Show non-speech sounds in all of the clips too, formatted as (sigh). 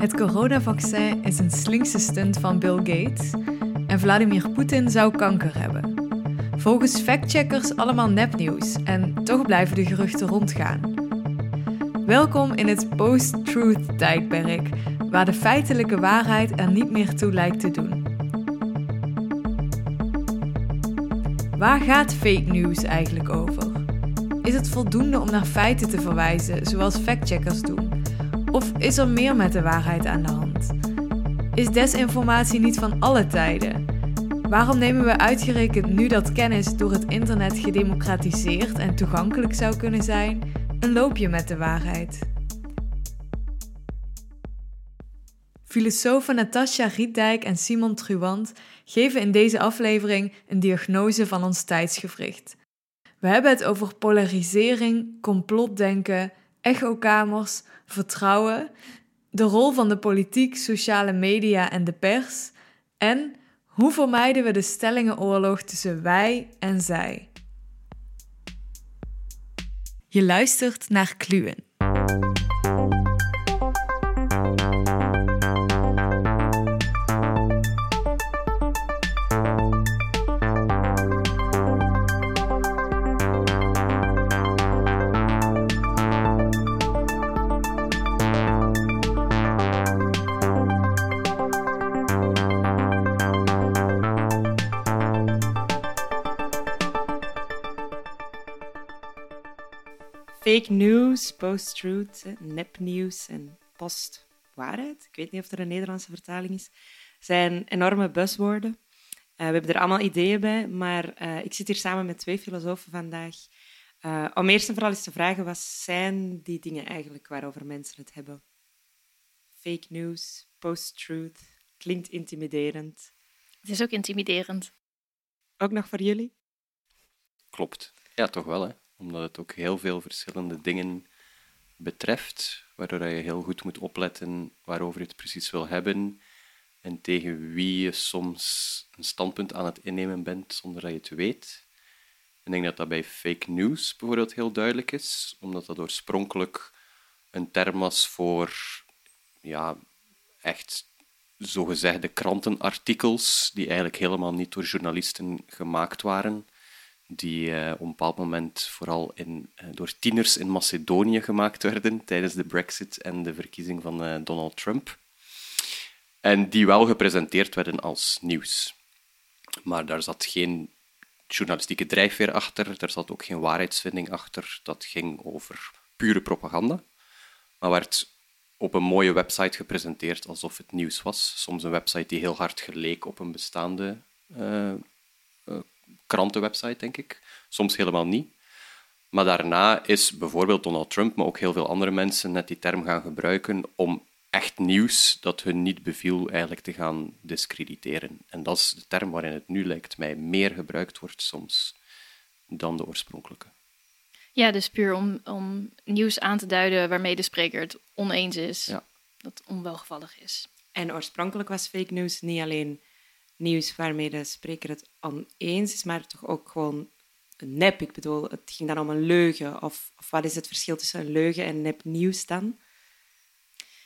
Het coronavaccin is een slinkse stunt van Bill Gates en Vladimir Poetin zou kanker hebben. Volgens factcheckers allemaal nepnieuws en toch blijven de geruchten rondgaan. Welkom in het post-truth tijdperk, waar de feitelijke waarheid er niet meer toe lijkt te doen. Waar gaat fake news eigenlijk over? Is het voldoende om naar feiten te verwijzen, zoals factcheckers doen? Of is er meer met de waarheid aan de hand? Is desinformatie niet van alle tijden? Waarom nemen we uitgerekend nu dat kennis door het internet gedemocratiseerd en toegankelijk zou kunnen zijn, een loopje met de waarheid? Filosofen Natasja Rietdijk en Simon Truwant geven in deze aflevering een diagnose van ons tijdsgevricht. We hebben het over polarisering, complotdenken, echokamers, vertrouwen, de rol van de politiek, sociale media en de pers en hoe vermijden we de stellingenoorlog tussen wij en zij. Je luistert naar Kluwen. Fake news, post-truth, nepnieuws en post-waarheid. Ik weet niet of er een Nederlandse vertaling is. zijn enorme buswoorden. Uh, we hebben er allemaal ideeën bij, maar uh, ik zit hier samen met twee filosofen vandaag. Uh, om eerst en vooral eens te vragen, wat zijn die dingen eigenlijk waarover mensen het hebben? Fake news, post-truth, klinkt intimiderend. Het is ook intimiderend. Ook nog voor jullie? Klopt. Ja, toch wel, hè omdat het ook heel veel verschillende dingen betreft, waardoor je heel goed moet opletten waarover je het precies wil hebben en tegen wie je soms een standpunt aan het innemen bent zonder dat je het weet. Ik denk dat dat bij fake news bijvoorbeeld heel duidelijk is, omdat dat oorspronkelijk een term was voor ja, echt zogezegde krantenartikels die eigenlijk helemaal niet door journalisten gemaakt waren, die uh, op een bepaald moment vooral in, uh, door tieners in Macedonië gemaakt werden tijdens de Brexit en de verkiezing van uh, Donald Trump. En die wel gepresenteerd werden als nieuws. Maar daar zat geen journalistieke drijfveer achter, daar zat ook geen waarheidsvinding achter. Dat ging over pure propaganda. Maar werd op een mooie website gepresenteerd alsof het nieuws was. Soms een website die heel hard geleek op een bestaande krantenwebsite, denk ik. Soms helemaal niet. Maar daarna is bijvoorbeeld Donald Trump, maar ook heel veel andere mensen, net die term gaan gebruiken om echt nieuws dat hun niet beviel eigenlijk te gaan discrediteren. En dat is de term waarin het nu lijkt mij meer gebruikt wordt soms dan de oorspronkelijke. Ja, dus puur om, om nieuws aan te duiden waarmee de spreker het oneens is. Ja. Dat onwelgevallig is. En oorspronkelijk was fake news niet alleen nieuws waarmee de spreker het oneens is, maar toch ook gewoon nep. Ik bedoel, het ging dan om een leugen. Of, of wat is het verschil tussen een leugen en nepnieuws dan?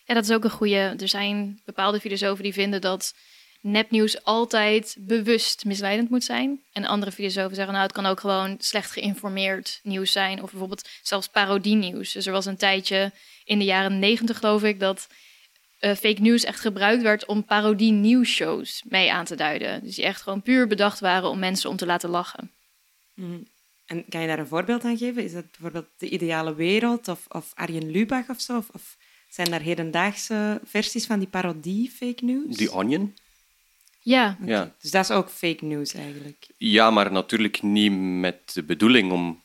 Ja, dat is ook een goede. Er zijn bepaalde filosofen die vinden dat nepnieuws altijd bewust misleidend moet zijn. En andere filosofen zeggen, nou, het kan ook gewoon slecht geïnformeerd nieuws zijn. Of bijvoorbeeld zelfs parodie-nieuws. Dus er was een tijdje in de jaren negentig, geloof ik, dat uh, fake news echt gebruikt werd om parodie nieuwsshows mee aan te duiden. Dus die echt gewoon puur bedacht waren om mensen om te laten lachen. Mm. En kan je daar een voorbeeld aan geven? Is dat bijvoorbeeld de ideale wereld of, of Arjen Lubach of zo? Of, of zijn daar hedendaagse versies van die parodie fake news? Die Onion? Ja. ja. Dus dat is ook fake news eigenlijk? Ja, maar natuurlijk niet met de bedoeling om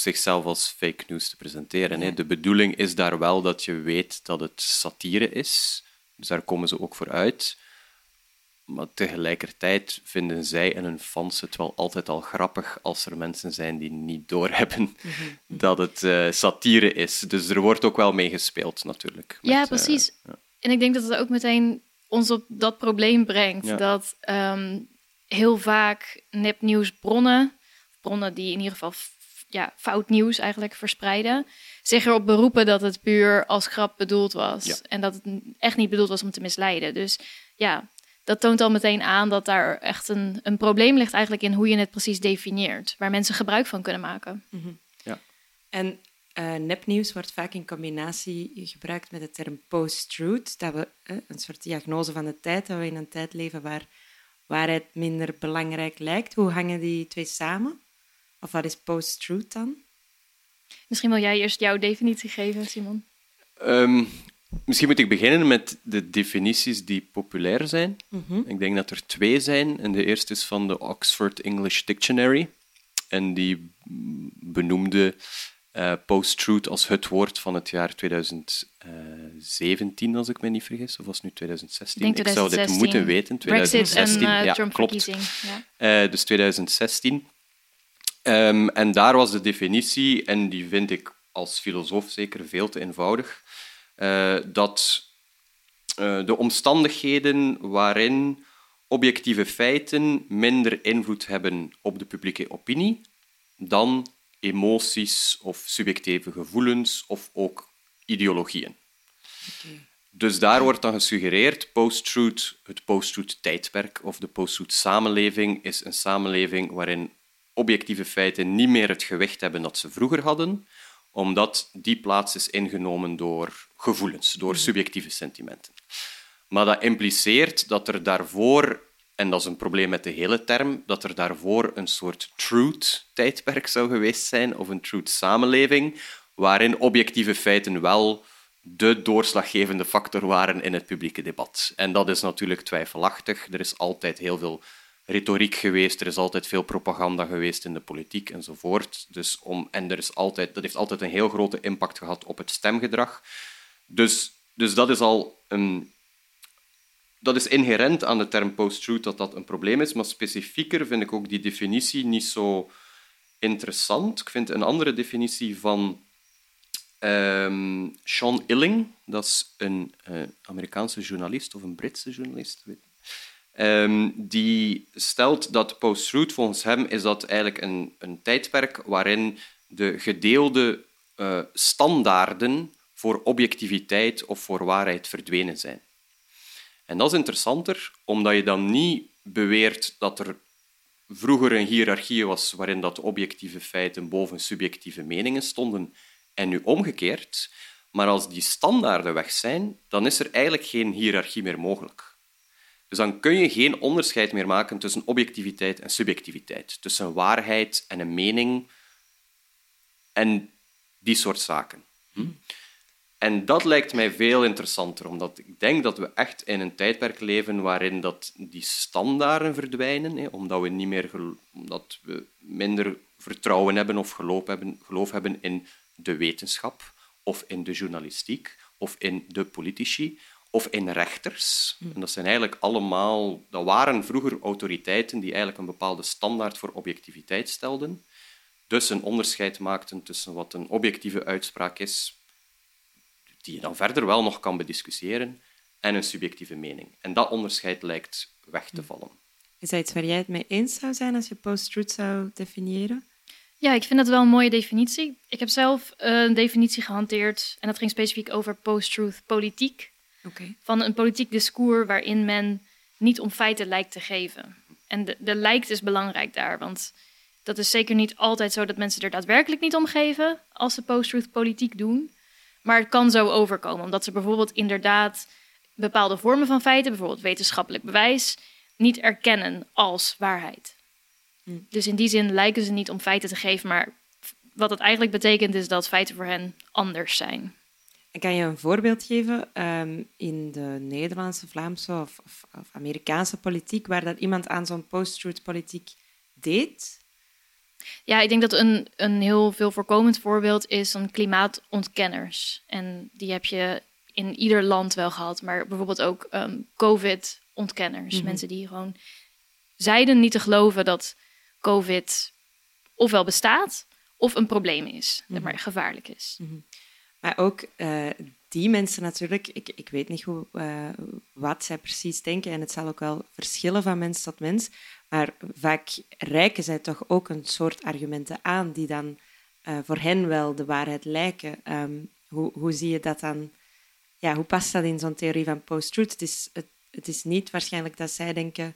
zichzelf als fake news te presenteren. Hè. De bedoeling is daar wel dat je weet dat het satire is. Dus daar komen ze ook voor uit. Maar tegelijkertijd vinden zij en hun fans het wel altijd al grappig als er mensen zijn die niet doorhebben mm (laughs) dat het uh, satire is. Dus er wordt ook wel mee gespeeld, natuurlijk. ja, eh, precies. ja. En ik denk dat het ook meteen ons op dat probleem brengt. Dat um, heel vaak nepnieuwsbronnen, bronnen die in ieder geval ja, fout nieuws eigenlijk verspreiden, zich erop beroepen dat het puur als grap bedoeld was. Ja. En dat het echt niet bedoeld was om te misleiden. Dus ja, dat toont al meteen aan dat daar echt een, een probleem ligt eigenlijk in hoe je het precies definieert. Waar mensen gebruik van kunnen maken. En eh, nepnieuws wordt vaak in combinatie gebruikt met de term post-truth. Dat we eh, een soort diagnose van de tijd, dat we in een tijd leven waar waarheid minder belangrijk lijkt. Hoe hangen die twee samen? Of wat is post-truth dan? Misschien wil jij eerst jouw definitie geven, Simon. Ehm, misschien moet ik beginnen met de definities die populair zijn. Ik denk dat er twee zijn. En de eerste is van de Oxford English Dictionary. En die benoemde eh, post-truth als het woord van het jaar 2017, als ik me niet vergis. Of was het nu 2016? Ik denk zou dit 2016. moeten weten. Brexit 2016, en eh, ja, Trump klopt. verkiezing. Ja. Eh, dus 2016. Ehm, en daar was de definitie, en die vind ik als filosoof zeker veel te eenvoudig, eh, dat eh, de omstandigheden waarin objectieve feiten minder invloed hebben op de publieke opinie dan emoties of subjectieve gevoelens of ook ideologieën. Dus daar wordt dan gesuggereerd, post-truth, het post-truth tijdperk of de post-truth samenleving is een samenleving waarin objectieve feiten niet meer het gewicht hebben dat ze vroeger hadden, omdat die plaats is ingenomen door gevoelens, door subjectieve sentimenten. Maar dat impliceert dat er daarvoor, en dat is een probleem met de hele term, dat er daarvoor een soort truth-tijdperk zou geweest zijn, of een truth-samenleving, waarin objectieve feiten wel de doorslaggevende factor waren in het publieke debat. En dat is natuurlijk twijfelachtig. Er is altijd heel veel retoriek geweest, er is altijd veel propaganda geweest in de politiek enzovoort. Dus om, en er is altijd, dat heeft altijd een heel grote impact gehad op het stemgedrag. Dus, dus dat is al een, dat is inherent aan de term post-truth dat dat een probleem is, maar specifieker vind ik ook die definitie niet zo interessant. Ik vind een andere definitie van ehm, Sean Illing, dat is een eh, Amerikaanse journalist of een Britse journalist, weet Ehm, die stelt dat post-truth volgens hem is dat eigenlijk een, een tijdperk waarin de gedeelde eh, standaarden voor objectiviteit of voor waarheid verdwenen zijn. En dat is interessanter, omdat je dan niet beweert dat er vroeger een hiërarchie was waarin dat objectieve feiten boven subjectieve meningen stonden en nu omgekeerd. Maar als die standaarden weg zijn, dan is er eigenlijk geen hiërarchie meer mogelijk. Dus dan kun je geen onderscheid meer maken tussen objectiviteit en subjectiviteit, tussen waarheid en een mening en die soort zaken. Hm? En dat lijkt mij veel interessanter, omdat ik denk dat we echt in een tijdperk leven waarin dat die standaarden verdwijnen, hè, omdat, we niet meer omdat we minder vertrouwen hebben of geloof hebben, geloof hebben in de wetenschap, of in de journalistiek, of in de politici, of in rechters. En dat zijn eigenlijk allemaal... Dat waren vroeger autoriteiten die eigenlijk een bepaalde standaard voor objectiviteit stelden. Dus een onderscheid maakten tussen wat een objectieve uitspraak is, die je dan verder wel nog kan bediscussiëren, en een subjectieve mening. En dat onderscheid lijkt weg te vallen. Is dat iets waar jij het mee eens zou zijn als je post-truth zou definiëren? Ja, ik vind dat wel een mooie definitie. Ik heb zelf een definitie gehanteerd en dat ging specifiek over post-truth politiek. Van een politiek discours waarin men niet om feiten lijkt te geven. En de, de lijkt is belangrijk daar, want dat is zeker niet altijd zo dat mensen er daadwerkelijk niet om geven als ze post-truth politiek doen. Maar het kan zo overkomen, omdat ze bijvoorbeeld inderdaad bepaalde vormen van feiten, bijvoorbeeld wetenschappelijk bewijs, niet erkennen als waarheid. Dus in die zin lijken ze niet om feiten te geven, maar wat het eigenlijk betekent is dat feiten voor hen anders zijn. Kan je een voorbeeld geven ehm, in de Nederlandse, Vlaamse of, of, of Amerikaanse politiek waar dat iemand aan zo'n post-truth politiek deed? Ja, ik denk dat een, een heel veel voorkomend voorbeeld is van klimaatontkenners. En die heb je in ieder land wel gehad, maar bijvoorbeeld ook ehm, COVID-ontkenners. Mensen die gewoon zeiden niet te geloven dat COVID ofwel bestaat of een probleem is, dat maar gevaarlijk is. Maar ook eh, die mensen natuurlijk, ik, ik weet niet hoe, eh, wat zij precies denken en het zal ook wel verschillen van mens tot mens, maar vaak reiken zij toch ook een soort argumenten aan die dan eh, voor hen wel de waarheid lijken. Ehm, hoe, hoe zie je dat dan? Ja, hoe past dat in zo'n theorie van post-truth? Het is, het, is niet waarschijnlijk dat zij denken,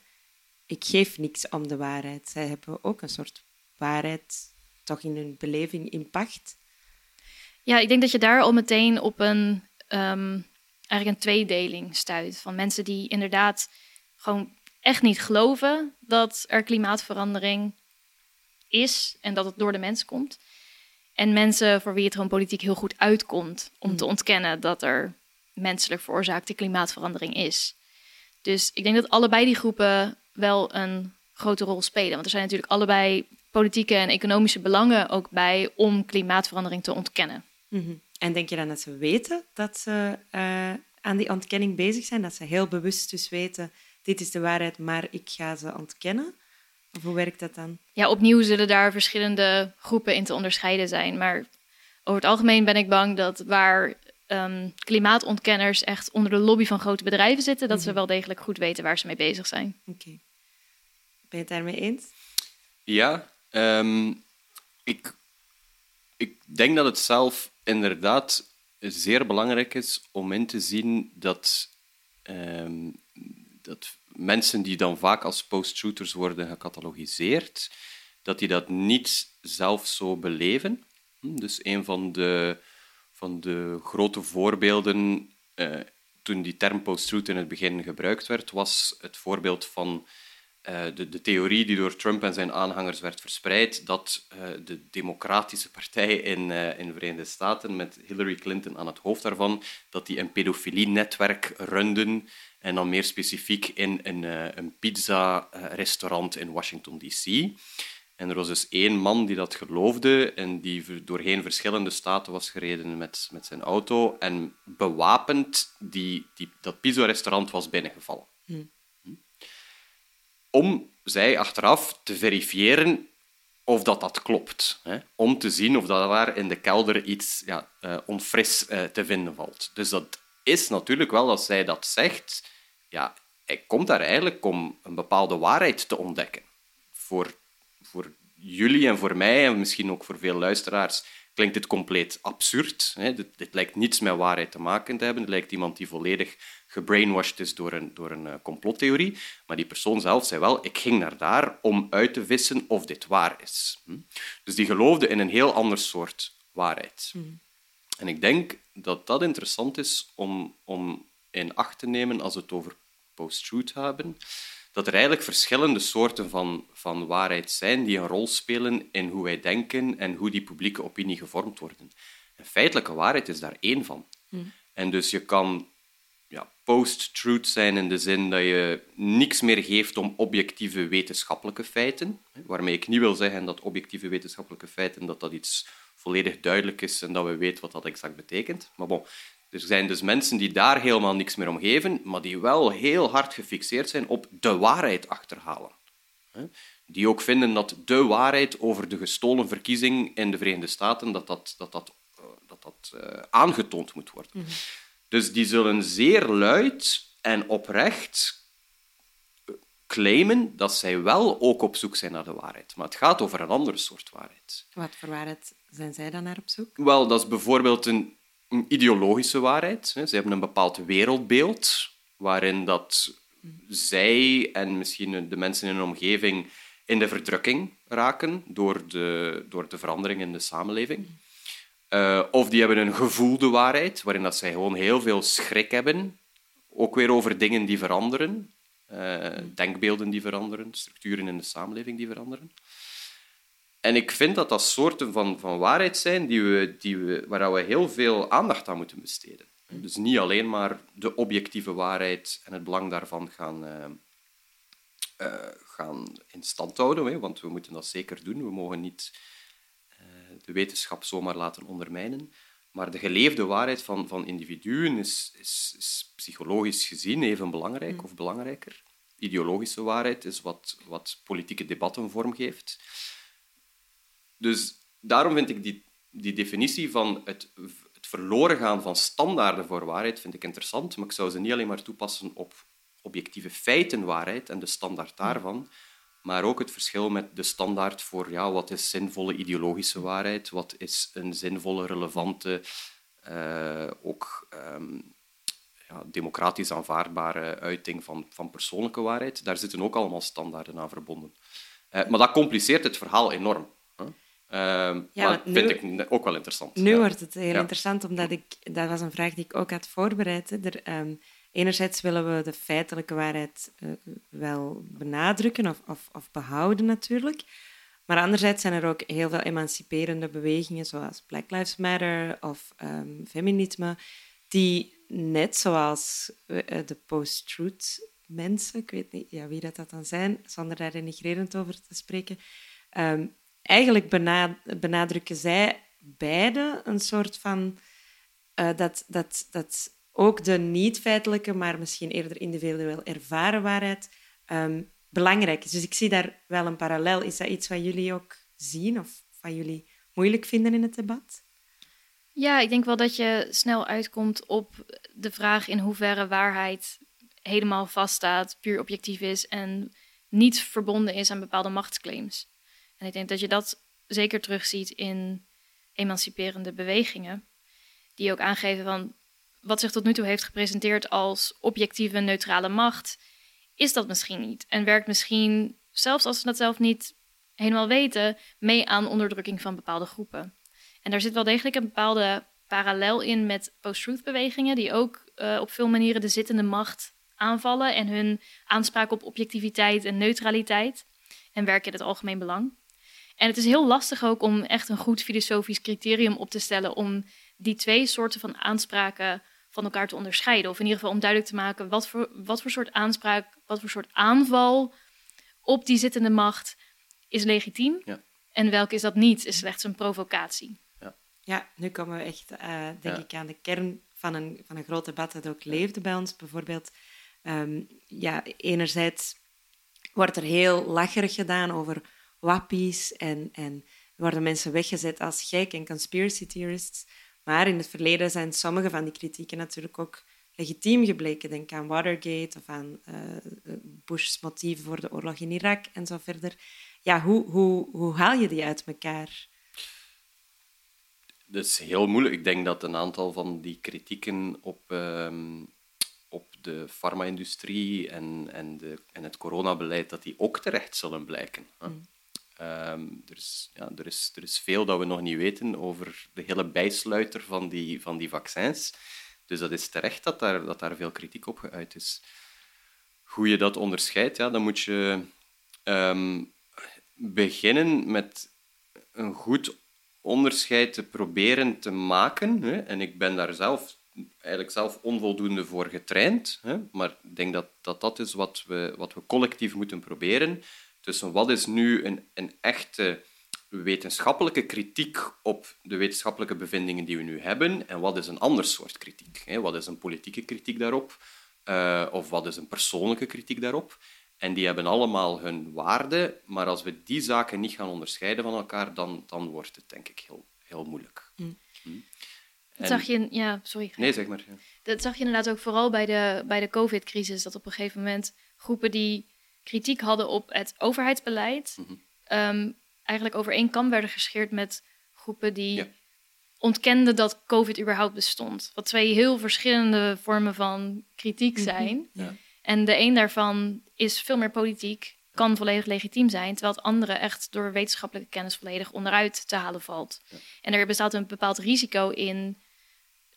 ik geef niks om de waarheid. Zij hebben ook een soort waarheid toch in hun beleving in pacht. Ja, ik denk dat je daar al meteen op een, um, eigenlijk een tweedeling stuit. Van mensen die inderdaad gewoon echt niet geloven dat er klimaatverandering is en dat het door de mens komt. En mensen voor wie het gewoon politiek heel goed uitkomt om te mm. ontkennen dat er menselijk veroorzaakte klimaatverandering is. Dus ik denk dat allebei die groepen wel een grote rol spelen. Want er zijn natuurlijk allebei politieke en economische belangen ook bij om klimaatverandering te ontkennen. Mhm. En denk je dan dat ze weten dat ze uh, aan die ontkenning bezig zijn? Dat ze heel bewust dus weten, dit is de waarheid, maar ik ga ze ontkennen? Of hoe werkt dat dan? Ja, opnieuw zullen daar verschillende groepen in te onderscheiden zijn. Maar over het algemeen ben ik bang dat waar um, klimaatontkenners echt onder de lobby van grote bedrijven zitten, dat ze mhm. wel degelijk goed weten waar ze mee bezig zijn. Oké. Ben je het daarmee eens? Ja, ehm, ik, ik denk dat het zelf inderdaad zeer belangrijk is om in te zien dat, um, dat mensen die dan vaak als post-shooters worden gecatalogiseerd, dat die dat niet zelf zo beleven. Hm, dus een van de, van de grote voorbeelden uh, toen die term post-truth in het begin gebruikt werd, was het voorbeeld van de, de, theorie die door Trump en zijn aanhangers werd verspreid, dat uh, de Democratische Partij in, uh, in de Verenigde Staten, met Hillary Clinton aan het hoofd daarvan, dat die een pedofilie-netwerk runden en dan meer specifiek in een, uh, een pizza-restaurant in Washington, D.C. En er was dus één man die dat geloofde en die doorheen verschillende staten was gereden met, met zijn auto en bewapend die, die, dat pizza-restaurant was binnengevallen. Hmm. Om zij achteraf te verifiëren of dat, dat klopt. Hè? Om te zien of dat daar in de kelder iets ja, uh, onfris uh, te vinden valt. Dus dat is natuurlijk wel, als zij dat zegt, ja, hij komt daar eigenlijk om een bepaalde waarheid te ontdekken. Voor, voor jullie en voor mij, en misschien ook voor veel luisteraars, klinkt dit compleet absurd. Hè? Dit, dit, lijkt niets met waarheid te maken te hebben. Het lijkt iemand die volledig gebrainwashed is door een, door een uh, complottheorie. Maar die persoon zelf zei wel, ik ging naar daar om uit te vissen of dit waar is. Hm? Dus die geloofde in een heel ander soort waarheid. Hm. En ik denk dat dat interessant is om, om in acht te nemen als we het over post-truth hebben, dat er eigenlijk verschillende soorten van, van waarheid zijn die een rol spelen in hoe wij denken en hoe die publieke opinie gevormd worden. En feitelijke waarheid is daar één van. Hmm. En dus je kan ja, post-truth zijn in de zin dat je niks meer geeft om objectieve wetenschappelijke feiten, waarmee ik niet wil zeggen dat objectieve wetenschappelijke feiten dat dat iets volledig duidelijk is en dat we weten wat dat exact betekent. Maar bon, er zijn dus mensen die daar helemaal niks meer om geven, maar die wel heel hard gefixeerd zijn op de waarheid achterhalen. Die ook vinden dat de waarheid over de gestolen verkiezing in de Verenigde Staten dat dat, dat, dat, eh, dat, dat uh, aangetoond moet worden. Mhm. Dus die zullen zeer luid en oprecht eh, claimen dat zij wel ook op zoek zijn naar de waarheid. Maar het gaat over een andere soort waarheid. Wat voor waarheid zijn zij dan naar op zoek? Wel, dat is bijvoorbeeld een een ideologische waarheid. Ze hebben een bepaald wereldbeeld waarin dat zij en misschien de mensen in hun omgeving in de verdrukking raken door de, door de verandering in de samenleving. Uh, of die hebben een gevoelde waarheid, waarin dat zij gewoon heel veel schrik hebben, ook weer over dingen die veranderen, uh, denkbeelden die veranderen, structuren in de samenleving die veranderen. En ik vind dat dat soorten van, van waarheid zijn die we, die we, waar we heel veel aandacht aan moeten besteden. Dus niet alleen maar de objectieve waarheid en het belang daarvan gaan, uh, uh, gaan in stand houden, hè, want we moeten dat zeker doen. We mogen niet uh, de wetenschap zomaar laten ondermijnen. Maar de geleefde waarheid van, van individuen is, is, is psychologisch gezien even belangrijk mm. of belangrijker. Ideologische waarheid is wat, wat politieke debatten vormgeeft. Dus daarom vind ik die, die definitie van het, het verloren gaan van standaarden voor waarheid vind ik interessant, maar ik zou ze niet alleen maar toepassen op objectieve feitenwaarheid en de standaard daarvan, maar ook het verschil met de standaard voor ja, wat is zinvolle ideologische waarheid, wat is een zinvolle, relevante, uh, ook um, ja, democratisch aanvaardbare uiting van, van persoonlijke waarheid. Daar zitten ook allemaal standaarden aan verbonden. Uh, maar dat compliceert het verhaal enorm. Huh? Uh, ja, dat vind ik ook wel interessant. Nu wordt het heel interessant, omdat ik... Dat was een vraag die ik ook had voorbereid. Hè. Er, um, enerzijds willen we de feitelijke waarheid uh, wel benadrukken of, of, of, behouden natuurlijk. Maar anderzijds zijn er ook heel veel emanciperende bewegingen, zoals Black Lives Matter of um, feminisme, die net zoals uh, de post-truth mensen, ik weet niet ja, wie dat, dat dan zijn, zonder daar denigrerend over te spreken, um, eigenlijk benadrukken zij beide een soort van uh, dat, dat, dat ook de niet-feitelijke, maar misschien eerder individueel ervaren waarheid um, belangrijk is. Dus ik zie daar wel een parallel. Is dat iets wat jullie ook zien of wat jullie moeilijk vinden in het debat? Ja, ik denk wel dat je snel uitkomt op de vraag in hoeverre waarheid helemaal vaststaat, puur objectief is en niet verbonden is aan bepaalde machtsclaims. En ik denk dat je dat zeker terugziet in emanciperende bewegingen, die ook aangeven van wat zich tot nu toe heeft gepresenteerd als objectieve neutrale macht, is dat misschien niet. En werkt misschien, zelfs als ze dat zelf niet helemaal weten, mee aan onderdrukking van bepaalde groepen. En daar zit wel degelijk een bepaalde parallel in met post-truth bewegingen, die ook uh, op veel manieren de zittende macht aanvallen en hun aanspraak op objectiviteit en neutraliteit en werken in het algemeen belang. En het is heel lastig ook om echt een goed filosofisch criterium op te stellen om die twee soorten van aanspraken van elkaar te onderscheiden. Of in ieder geval om duidelijk te maken wat voor, wat voor soort aanspraak, wat voor soort aanval op die zittende macht is legitiem. Ja. En welke is dat niet, is slechts een provocatie. Ja, ja nu komen we echt, uh, denk ik, aan de kern van een, van een groot debat dat ook leefde bij ons. Bijvoorbeeld, um, ja, enerzijds wordt er heel lacherig gedaan over wappies en, en worden mensen weggezet als gek en conspiracy theorists. Maar in het verleden zijn sommige van die kritieken natuurlijk ook legitiem gebleken. Denk aan Watergate of aan uh, Bush's motieven voor de oorlog in Irak en zo verder. Ja, hoe, hoe, hoe haal je die uit elkaar? Dat is heel moeilijk. Ik denk dat een aantal van die kritieken op, um, op de farma-industrie en, en, de, en het coronabeleid, dat die ook terecht zullen blijken. Mm. Um, er, is, ja, er, is, er is veel dat we nog niet weten over de hele bijsluiter van die, van die vaccins. Dus dat is terecht dat daar, dat daar veel kritiek op geuit is. Hoe je dat onderscheidt, ja, dan moet je um, beginnen met een goed onderscheid te proberen te maken. Hè. En ik ben daar zelf eigenlijk zelf onvoldoende voor getraind. Hè. Maar ik denk dat, dat dat is wat we, wat we collectief moeten proberen tussen wat is nu een, een echte wetenschappelijke kritiek op de wetenschappelijke bevindingen die we nu hebben en wat is een ander soort kritiek. Wat is een politieke kritiek daarop uh, of wat is een persoonlijke kritiek daarop? En die hebben allemaal hun waarde, maar als we die zaken niet gaan onderscheiden van elkaar, dan, dan wordt het denk ik heel, heel moeilijk. Mm. Mm. Dat zag je, ja, sorry. Nee, zeg maar. Ja. Dat zag je inderdaad ook vooral bij de, bij de COVID-crisis, dat op een gegeven moment groepen die kritiek hadden op het overheidsbeleid, mm eigenlijk over één kam werden gescheerd met groepen die ontkenden dat COVID überhaupt bestond. Wat twee heel verschillende vormen van kritiek mhm. zijn. ja. En de een daarvan is veel meer politiek, kan volledig legitiem zijn, terwijl het andere echt door wetenschappelijke kennis volledig onderuit te halen valt. En er bestaat een bepaald risico in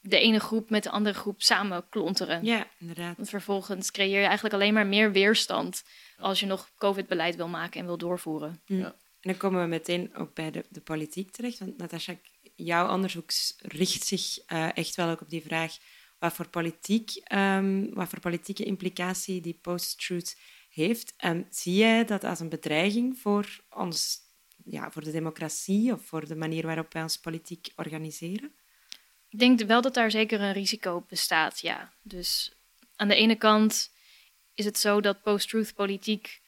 de ene groep met de andere groep samen klonteren. Ja, inderdaad. Want vervolgens creëer je eigenlijk alleen maar meer weerstand als je nog COVID-beleid wil maken en wil doorvoeren. Mm. Ja. En dan komen we meteen ook bij de, de politiek terecht. Want Natasja, jouw onderzoek richt zich uh, echt wel ook op die vraag wat voor, politiek, um, wat voor politieke implicatie die post-truth heeft. Um, zie jij dat als een bedreiging voor, ons, ja, voor de democratie of voor de manier waarop wij ons politiek organiseren? Ik denk wel dat daar zeker een risico bestaat, ja. Dus aan de ene kant is het zo dat post-truth politiek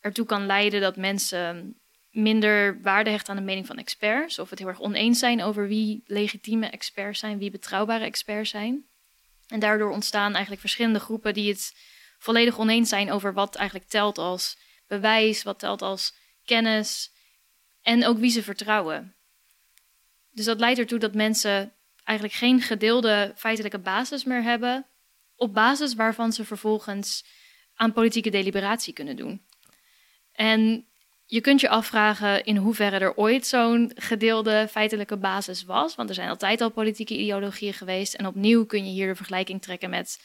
ertoe kan leiden dat mensen minder waarde hechten aan de mening van experts. Of het heel erg oneens zijn over wie legitieme experts zijn, wie betrouwbare experts zijn. En daardoor ontstaan eigenlijk verschillende groepen die het volledig oneens zijn over wat eigenlijk telt als bewijs, wat telt als kennis en ook wie ze vertrouwen. Dus dat leidt ertoe dat mensen eigenlijk geen gedeelde feitelijke basis meer hebben, op basis waarvan ze vervolgens aan politieke deliberatie kunnen doen. En je kunt je afvragen in hoeverre er ooit zo'n gedeelde feitelijke basis was, want er zijn altijd al politieke ideologieën geweest. En opnieuw kun je hier de vergelijking trekken met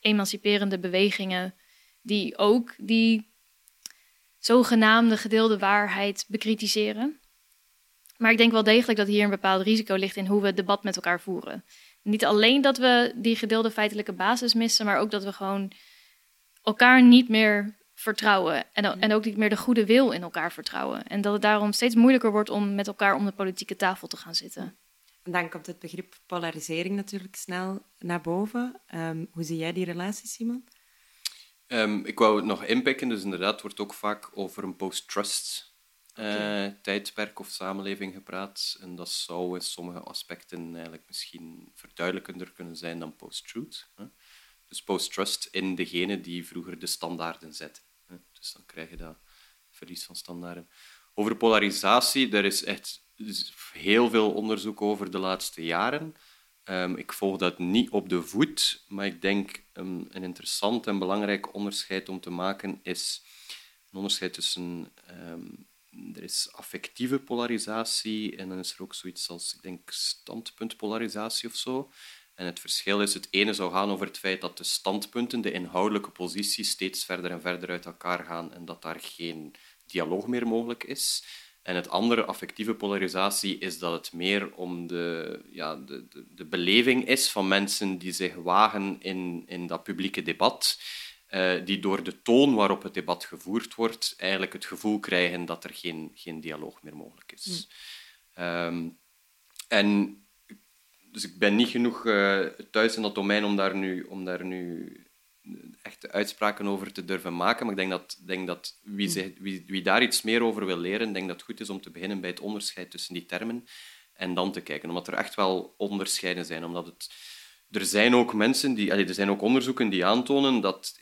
emanciperende bewegingen, die ook die zogenaamde gedeelde waarheid bekritiseren. Maar ik denk wel degelijk dat hier een bepaald risico ligt in hoe we het debat met elkaar voeren. Niet alleen dat we die gedeelde feitelijke basis missen, maar ook dat we gewoon elkaar niet meer vertrouwen. En, en ook niet meer de goede wil in elkaar vertrouwen. En dat het daarom steeds moeilijker wordt om met elkaar om de politieke tafel te gaan zitten. En dan komt het begrip polarisering natuurlijk snel naar boven. Ehm, hoe zie jij die relatie, Simon? Um, ik wou het nog inpikken, dus inderdaad wordt ook vaak over een post-trust uh, tijdperk of samenleving gepraat. En dat zou in sommige aspecten eigenlijk misschien verduidelijkender kunnen zijn dan post-truth. Dus post-trust in degene die vroeger de standaarden zetten. Dus dan krijg je dat verlies van standaarden. Over polarisatie, daar is echt heel veel onderzoek over de laatste jaren. Um, ik volg dat niet op de voet, maar ik denk um, een interessant en belangrijk onderscheid om te maken is een onderscheid tussen um, er is affectieve polarisatie en dan is er ook zoiets als, ik denk, standpuntpolarisatie of zo. En het verschil is, het ene zou gaan over het feit dat de standpunten, de inhoudelijke posities, steeds verder en verder uit elkaar gaan en dat daar geen dialoog meer mogelijk is. En het andere, affectieve polarisatie, is dat het meer om de, ja, de, de, de beleving is van mensen die zich wagen in, in dat publieke debat, die door de toon waarop het debat gevoerd wordt, eigenlijk het gevoel krijgen dat er geen, geen dialoog meer mogelijk is. Mm. Um, en dus ik ben niet genoeg uh, thuis in dat domein om daar nu, om daar nu echte uitspraken over te durven maken. Maar ik denk dat, denk dat wie, mm. zich, wie, wie daar iets meer over wil leren, denk dat het goed is om te beginnen bij het onderscheid tussen die termen en dan te kijken. Omdat er echt wel onderscheiden zijn. Omdat het, er zijn ook mensen die, er zijn ook onderzoeken die aantonen dat,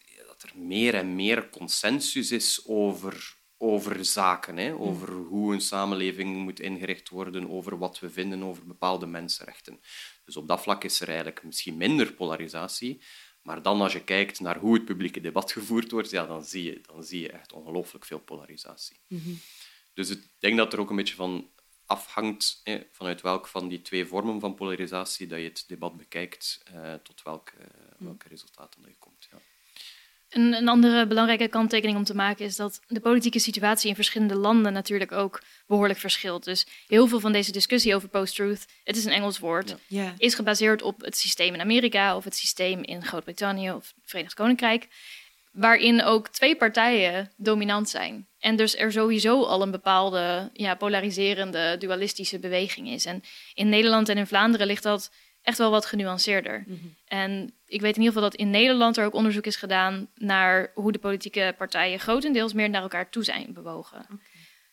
meer en meer consensus is over over zaken, hè? Mm. over hoe een samenleving moet ingericht worden, over wat we vinden over bepaalde mensenrechten. Dus op dat vlak is er eigenlijk misschien minder polarisatie. Maar dan als je kijkt naar hoe het publieke debat gevoerd wordt, ja, dan, zie je, dan zie je echt ongelooflijk veel polarisatie. Mhm. Dus ik denk dat er ook een beetje van afhangt, hè, vanuit welke van die twee vormen van polarisatie dat je het debat bekijkt, eh, tot welke, mm. welke resultaten dat je komt. Ja. Een, een, andere belangrijke kanttekening om te maken is dat de politieke situatie in verschillende landen natuurlijk ook behoorlijk verschilt. Dus heel veel van deze discussie over post-truth, het is een Engels woord, is gebaseerd op het systeem in Amerika of het systeem in Groot-Brittannië of het Verenigd Koninkrijk, waarin ook twee partijen dominant zijn. En dus er sowieso al een bepaalde ja, polariserende, dualistische beweging is. En in Nederland en in Vlaanderen ligt dat echt wel wat genuanceerder. Mhm. En ik weet in ieder geval dat in Nederland er ook onderzoek is gedaan naar hoe de politieke partijen grotendeels meer naar elkaar toe zijn bewogen.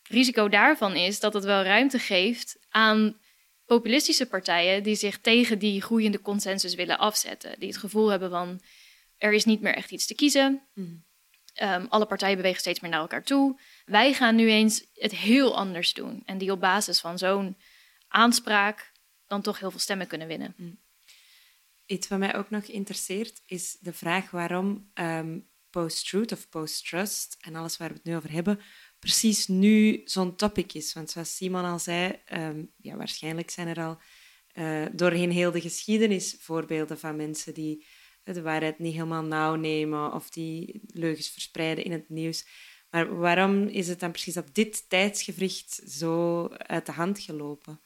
Risico daarvan is dat het wel ruimte geeft aan populistische partijen die zich tegen die groeiende consensus willen afzetten. Die het gevoel hebben van er is niet meer echt iets te kiezen. Mm. alle partijen bewegen steeds meer naar elkaar toe. Wij gaan nu eens het heel anders doen. En die op basis van zo'n aanspraak dan toch heel veel stemmen kunnen winnen. Mm. Iets wat mij ook nog interesseert is de vraag waarom ehm, post-truth of post-trust en alles waar we het nu over hebben, precies nu zo'n topic is. Want zoals Simon al zei, ehm, ja, waarschijnlijk zijn er al uh, doorheen heel de geschiedenis voorbeelden van mensen die de waarheid niet helemaal nauw nemen of die leugens verspreiden in het nieuws. Maar waarom is het dan precies op dit tijdsgevricht zo uit de hand gelopen,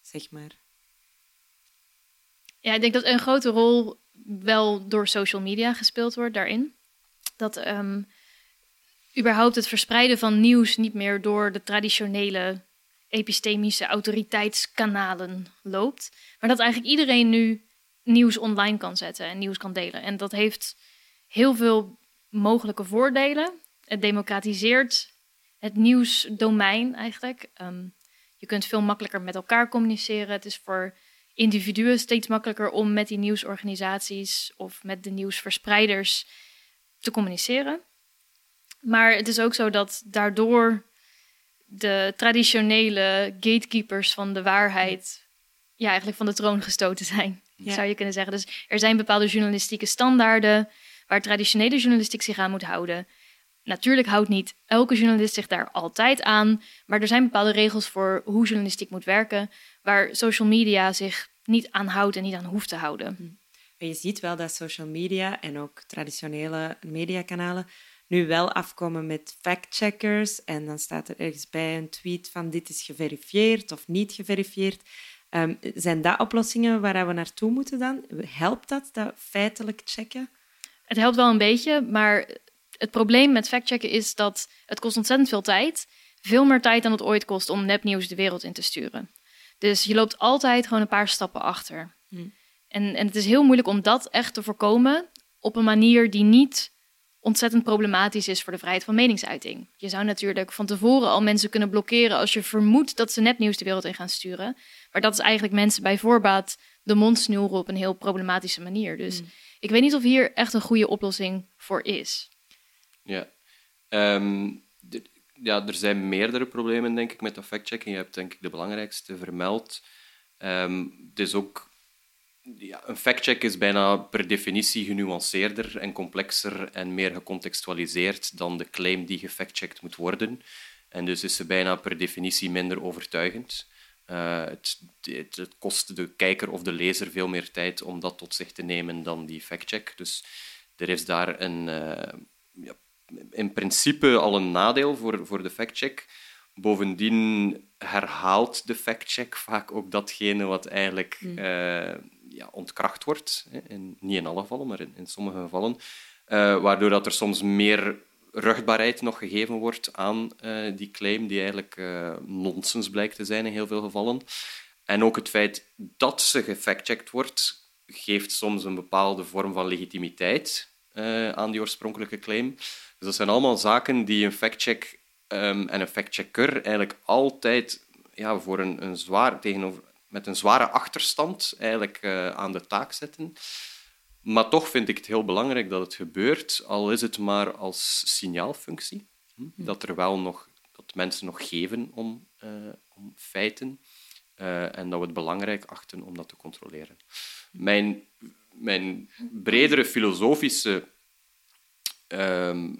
zeg maar? Ja, ik denk dat een grote rol wel door social media gespeeld wordt daarin. Dat um, überhaupt het verspreiden van nieuws niet meer door de traditionele epistemische autoriteitskanalen loopt. Maar dat eigenlijk iedereen nu nieuws online kan zetten en nieuws kan delen. En dat heeft heel veel mogelijke voordelen. Het democratiseert het nieuwsdomein eigenlijk. Um, je kunt veel makkelijker met elkaar communiceren. Het is voor individuen steeds makkelijker om met die nieuwsorganisaties of met de nieuwsverspreiders te communiceren. Maar het is ook zo dat daardoor de traditionele gatekeepers van de waarheid ja, eigenlijk van de troon gestoten zijn, Ja. zou je kunnen zeggen. Dus er zijn bepaalde journalistieke standaarden waar traditionele journalistiek zich aan moet houden. Natuurlijk houdt niet elke journalist zich daar altijd aan, maar er zijn bepaalde regels voor hoe journalistiek moet werken, waar social media zich niet aan houdt en niet aan hoeft te houden. Maar je ziet wel dat social media en ook traditionele mediakanalen nu wel afkomen met factcheckers. En dan staat er ergens bij een tweet van dit is geverifieerd of niet geverifieerd. Ehm, zijn dat oplossingen waar we naartoe moeten dan? Helpt dat, dat feitelijk checken? Het helpt wel een beetje, maar het probleem met factchecken is dat het kost ontzettend veel tijd. Veel meer tijd dan het ooit kost om nepnieuws de wereld in te sturen. Dus je loopt altijd gewoon een paar stappen achter. Hmm. En, en het is heel moeilijk om dat echt te voorkomen op een manier die niet ontzettend problematisch is voor de vrijheid van meningsuiting. Je zou natuurlijk van tevoren al mensen kunnen blokkeren als je vermoedt dat ze nepnieuws de wereld in gaan sturen. Maar dat is eigenlijk mensen bij voorbaat de mond snoeren op een heel problematische manier. Dus ik weet niet of hier echt een goede oplossing voor is. Ja. Ehm, ja, er zijn meerdere problemen, denk ik, met dat factchecken. Je hebt, denk ik, de belangrijkste vermeld. Ehm, het is ook... Ja, een factcheck is bijna per definitie genuanceerder en complexer en meer gecontextualiseerd dan de claim die gefactcheckt moet worden. En dus is ze bijna per definitie minder overtuigend. Eh, het, het, kost de kijker of de lezer veel meer tijd om dat tot zich te nemen dan die factcheck. Dus er is daar een, eh, ja, in principe al een nadeel voor, voor de factcheck. Bovendien herhaalt de factcheck vaak ook datgene wat eigenlijk eh, ja, ontkracht wordt. Hè. In, niet in alle gevallen, maar in, in sommige gevallen. Eh, waardoor dat er soms meer rugbaarheid nog gegeven wordt aan eh, die claim, die eigenlijk nonsens blijkt te zijn in heel veel gevallen. En ook het feit dat ze gefactcheckt wordt, geeft soms een bepaalde vorm van legitimiteit aan die oorspronkelijke claim. Dus dat zijn allemaal zaken die een factcheck ehm, en een factchecker eigenlijk altijd ja, voor een, een zwaar, tegenover, met een zware achterstand eigenlijk, eh, aan de taak zetten. Maar toch vind ik het heel belangrijk dat het gebeurt, al is het maar als signaalfunctie. Hm? Dat er wel nog dat mensen nog geven om, eh, om feiten. eh, en dat we het belangrijk achten om dat te controleren. Mijn, mijn bredere filosofische ehm,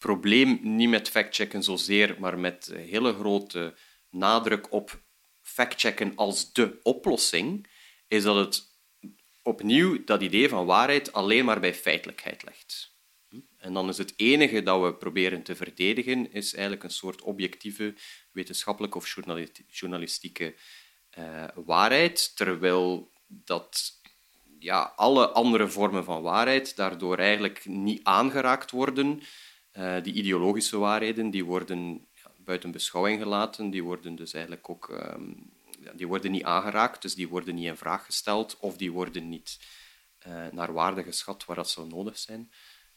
probleem niet met factchecken zozeer, maar met hele grote nadruk op factchecken als de oplossing, is dat het opnieuw dat idee van waarheid alleen maar bij feitelijkheid legt. En dan is het enige dat we proberen te verdedigen, is eigenlijk een soort objectieve wetenschappelijke of journali- journalistieke eh, waarheid, terwijl dat ja, alle andere vormen van waarheid daardoor eigenlijk niet aangeraakt worden. Eh, die ideologische waarheden die worden ja, buiten beschouwing gelaten, die worden dus eigenlijk ook ehm, ja, die worden niet aangeraakt, dus die worden niet in vraag gesteld of die worden niet eh, naar waarde geschat waar dat zou nodig zijn.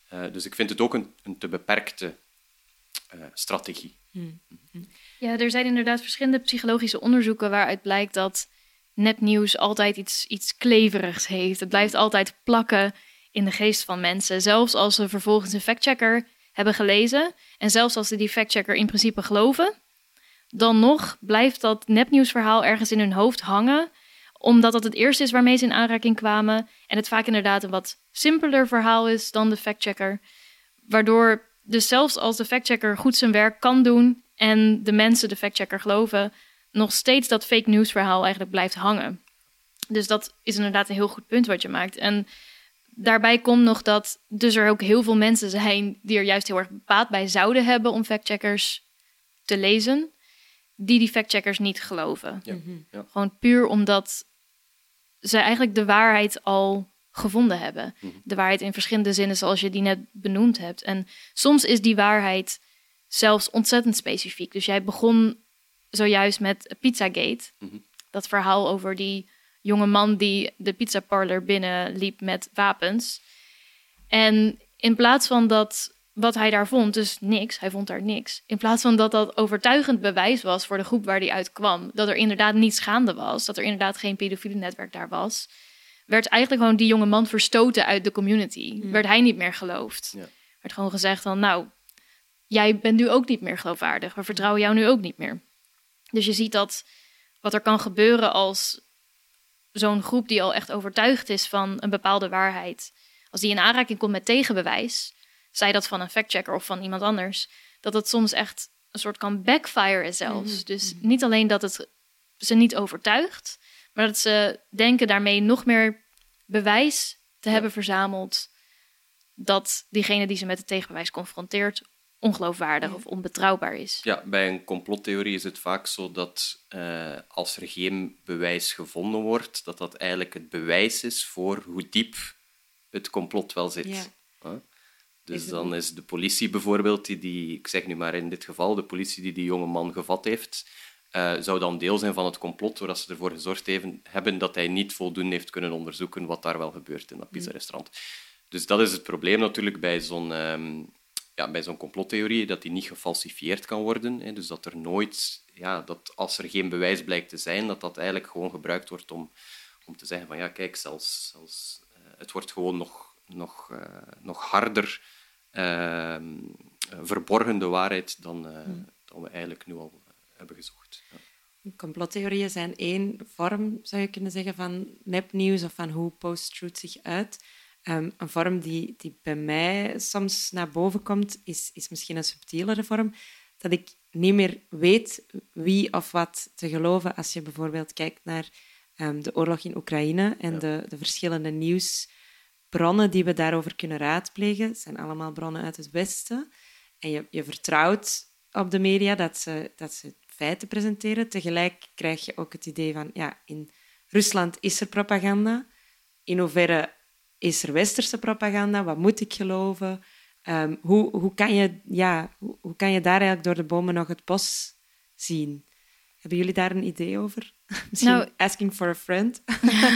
Eh, dus ik vind het ook een, een te beperkte eh, strategie. Ja, er zijn inderdaad verschillende psychologische onderzoeken waaruit blijkt dat nepnieuws altijd iets, iets kleverigs heeft. Het blijft altijd plakken in de geest van mensen. Zelfs als ze vervolgens een factchecker hebben gelezen en zelfs als ze die factchecker in principe geloven, dan nog blijft dat nepnieuwsverhaal ergens in hun hoofd hangen, omdat dat het eerste is waarmee ze in aanraking kwamen en het vaak inderdaad een wat simpeler verhaal is dan de factchecker. Waardoor dus zelfs als de factchecker goed zijn werk kan doen en de mensen de factchecker geloven, nog steeds dat fake news verhaal eigenlijk blijft hangen. Dus dat is inderdaad een heel goed punt wat je maakt. En daarbij komt nog dat dus er ook heel veel mensen zijn die er juist heel erg baat bij zouden hebben om factcheckers te lezen, die die factcheckers niet geloven. Ja. Ja. Gewoon puur omdat ze eigenlijk de waarheid al gevonden hebben. De waarheid in verschillende zinnen, zoals je die net benoemd hebt. En soms is die waarheid zelfs ontzettend specifiek. Dus jij begon zojuist met Pizzagate. Dat verhaal over die jonge man die de pizzaparlor binnenliep met wapens. En in plaats van dat wat hij daar vond, dus niks, hij vond daar niks. In plaats van dat dat overtuigend bewijs was voor de groep waar hij uit kwam, dat er inderdaad niets gaande was, dat er inderdaad geen pedofiele netwerk daar was, werd eigenlijk gewoon die jonge man verstoten uit de community. Werd hij niet meer geloofd. Ja. Werd gewoon gezegd van, nou, jij bent nu ook niet meer geloofwaardig. We vertrouwen jou nu ook niet meer. Dus je ziet dat wat er kan gebeuren als zo'n groep die al echt overtuigd is van een bepaalde waarheid, als die in aanraking komt met tegenbewijs, zij dat van een factchecker of van iemand anders, dat het soms echt een soort kan backfire zelfs. Mhm, Dus niet alleen dat het ze niet overtuigt, maar dat ze denken daarmee nog meer bewijs te hebben verzameld dat diegene die ze met het tegenbewijs confronteert ongeloofwaardig of onbetrouwbaar is. Ja, bij een complottheorie is het vaak zo dat eh, als er geen bewijs gevonden wordt, dat dat eigenlijk het bewijs is voor hoe diep het complot wel zit. Ja. Huh? Dus Is dan is de politie bijvoorbeeld, die, die, ik zeg nu maar in dit geval, de politie die die jonge man gevat heeft, eh, zou dan deel zijn van het complot, doordat ze ervoor gezorgd even, hebben dat hij niet voldoende heeft kunnen onderzoeken wat daar wel gebeurt in dat pizza-restaurant. Dus dat is het probleem natuurlijk bij zo'n ehm, ja, bij zo'n complottheorie, dat die niet gefalsifieerd kan worden. Hè. Dus dat er nooit, ja, dat als er geen bewijs blijkt te zijn, dat dat eigenlijk gewoon gebruikt wordt om, om te zeggen van ja, kijk, zelfs, zelfs eh, het wordt gewoon nog, nog, eh, nog harder ehm, eh, verborgen de waarheid dan, eh, dan we eigenlijk nu al hebben gezocht. Ja. Complottheorieën zijn één vorm, zou je kunnen zeggen, van nepnieuws of van hoe post-truth zich uit. Ehm, een vorm die, die bij mij soms naar boven komt, is, is misschien een subtielere vorm. Dat ik niet meer weet wie of wat te geloven als je bijvoorbeeld kijkt naar ehm, de oorlog in Oekraïne en Ja. de, de verschillende nieuwsbronnen die we daarover kunnen raadplegen. Het zijn allemaal bronnen uit het Westen. En je, je vertrouwt op de media dat ze, dat ze feiten presenteren. Tegelijk krijg je ook het idee van, ja, in Rusland is er propaganda. In hoeverre is er westerse propaganda? Wat moet ik geloven? Ehm, hoe, hoe, kan je, ja, hoe, hoe kan je daar eigenlijk door de bomen nog het bos zien? Hebben jullie daar een idee over? (laughs) Misschien Nou- asking for a friend?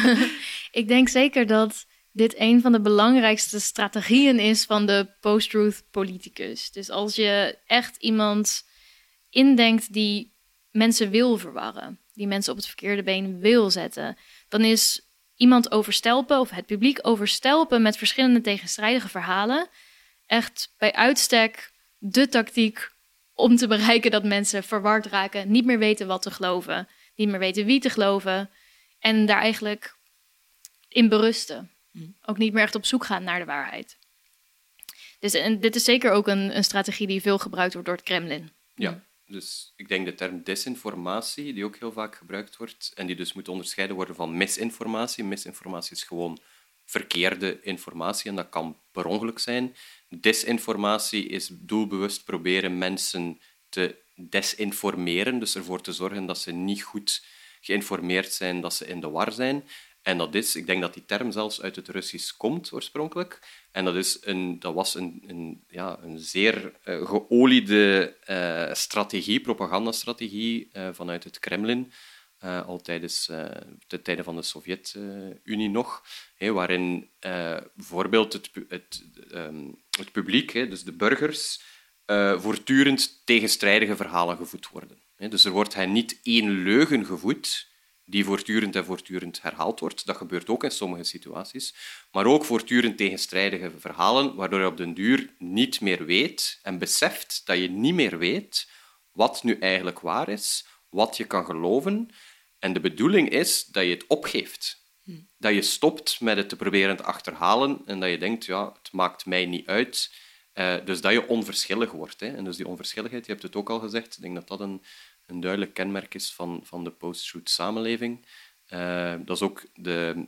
(laughs) Ik denk zeker dat dit een van de belangrijkste strategieën is van de post-truth politicus. Dus als je echt iemand indenkt die mensen wil verwarren, die mensen op het verkeerde been wil zetten, dan is iemand overstelpen of het publiek overstelpen met verschillende tegenstrijdige verhalen echt bij uitstek de tactiek om te bereiken dat mensen verward raken, niet meer weten wat te geloven, niet meer weten wie te geloven en daar eigenlijk in berusten. Ook niet meer echt op zoek gaan naar de waarheid. Dus en dit is zeker ook een, een strategie die veel gebruikt wordt door het Kremlin. Ja, dus ik denk de term desinformatie, die ook heel vaak gebruikt wordt, en die dus moet onderscheiden worden van misinformatie. Misinformatie is gewoon verkeerde informatie en dat kan per ongeluk zijn. Desinformatie is doelbewust proberen mensen te desinformeren, dus ervoor te zorgen dat ze niet goed geïnformeerd zijn, dat ze in de war zijn. En dat is, ik denk dat die term zelfs uit het Russisch komt oorspronkelijk. En dat, is een, dat was een, een, ja, een zeer eh, geoliede eh, strategie, propagandastrategie eh, vanuit het Kremlin. al tijdens de tijden van de Sovjet-Unie nog, waarin bijvoorbeeld het, het, ehm, het publiek, dus de burgers, voortdurend tegenstrijdige verhalen gevoed worden. Dus er wordt hen niet één leugen gevoed, die voortdurend en voortdurend herhaald wordt. Dat gebeurt ook in sommige situaties. Maar ook voortdurend tegenstrijdige verhalen, waardoor je op den duur niet meer weet en beseft dat je niet meer weet wat nu eigenlijk waar is, wat je kan geloven. En de bedoeling is dat je het opgeeft. Dat je stopt met het te proberen te achterhalen en dat je denkt, ja, het maakt mij niet uit. Eh, dus dat je onverschillig wordt. Hè. En dus die onverschilligheid, je hebt het ook al gezegd, ik denk dat dat een, een duidelijk kenmerk is van, van de post-truth samenleving. Eh, dat is ook de,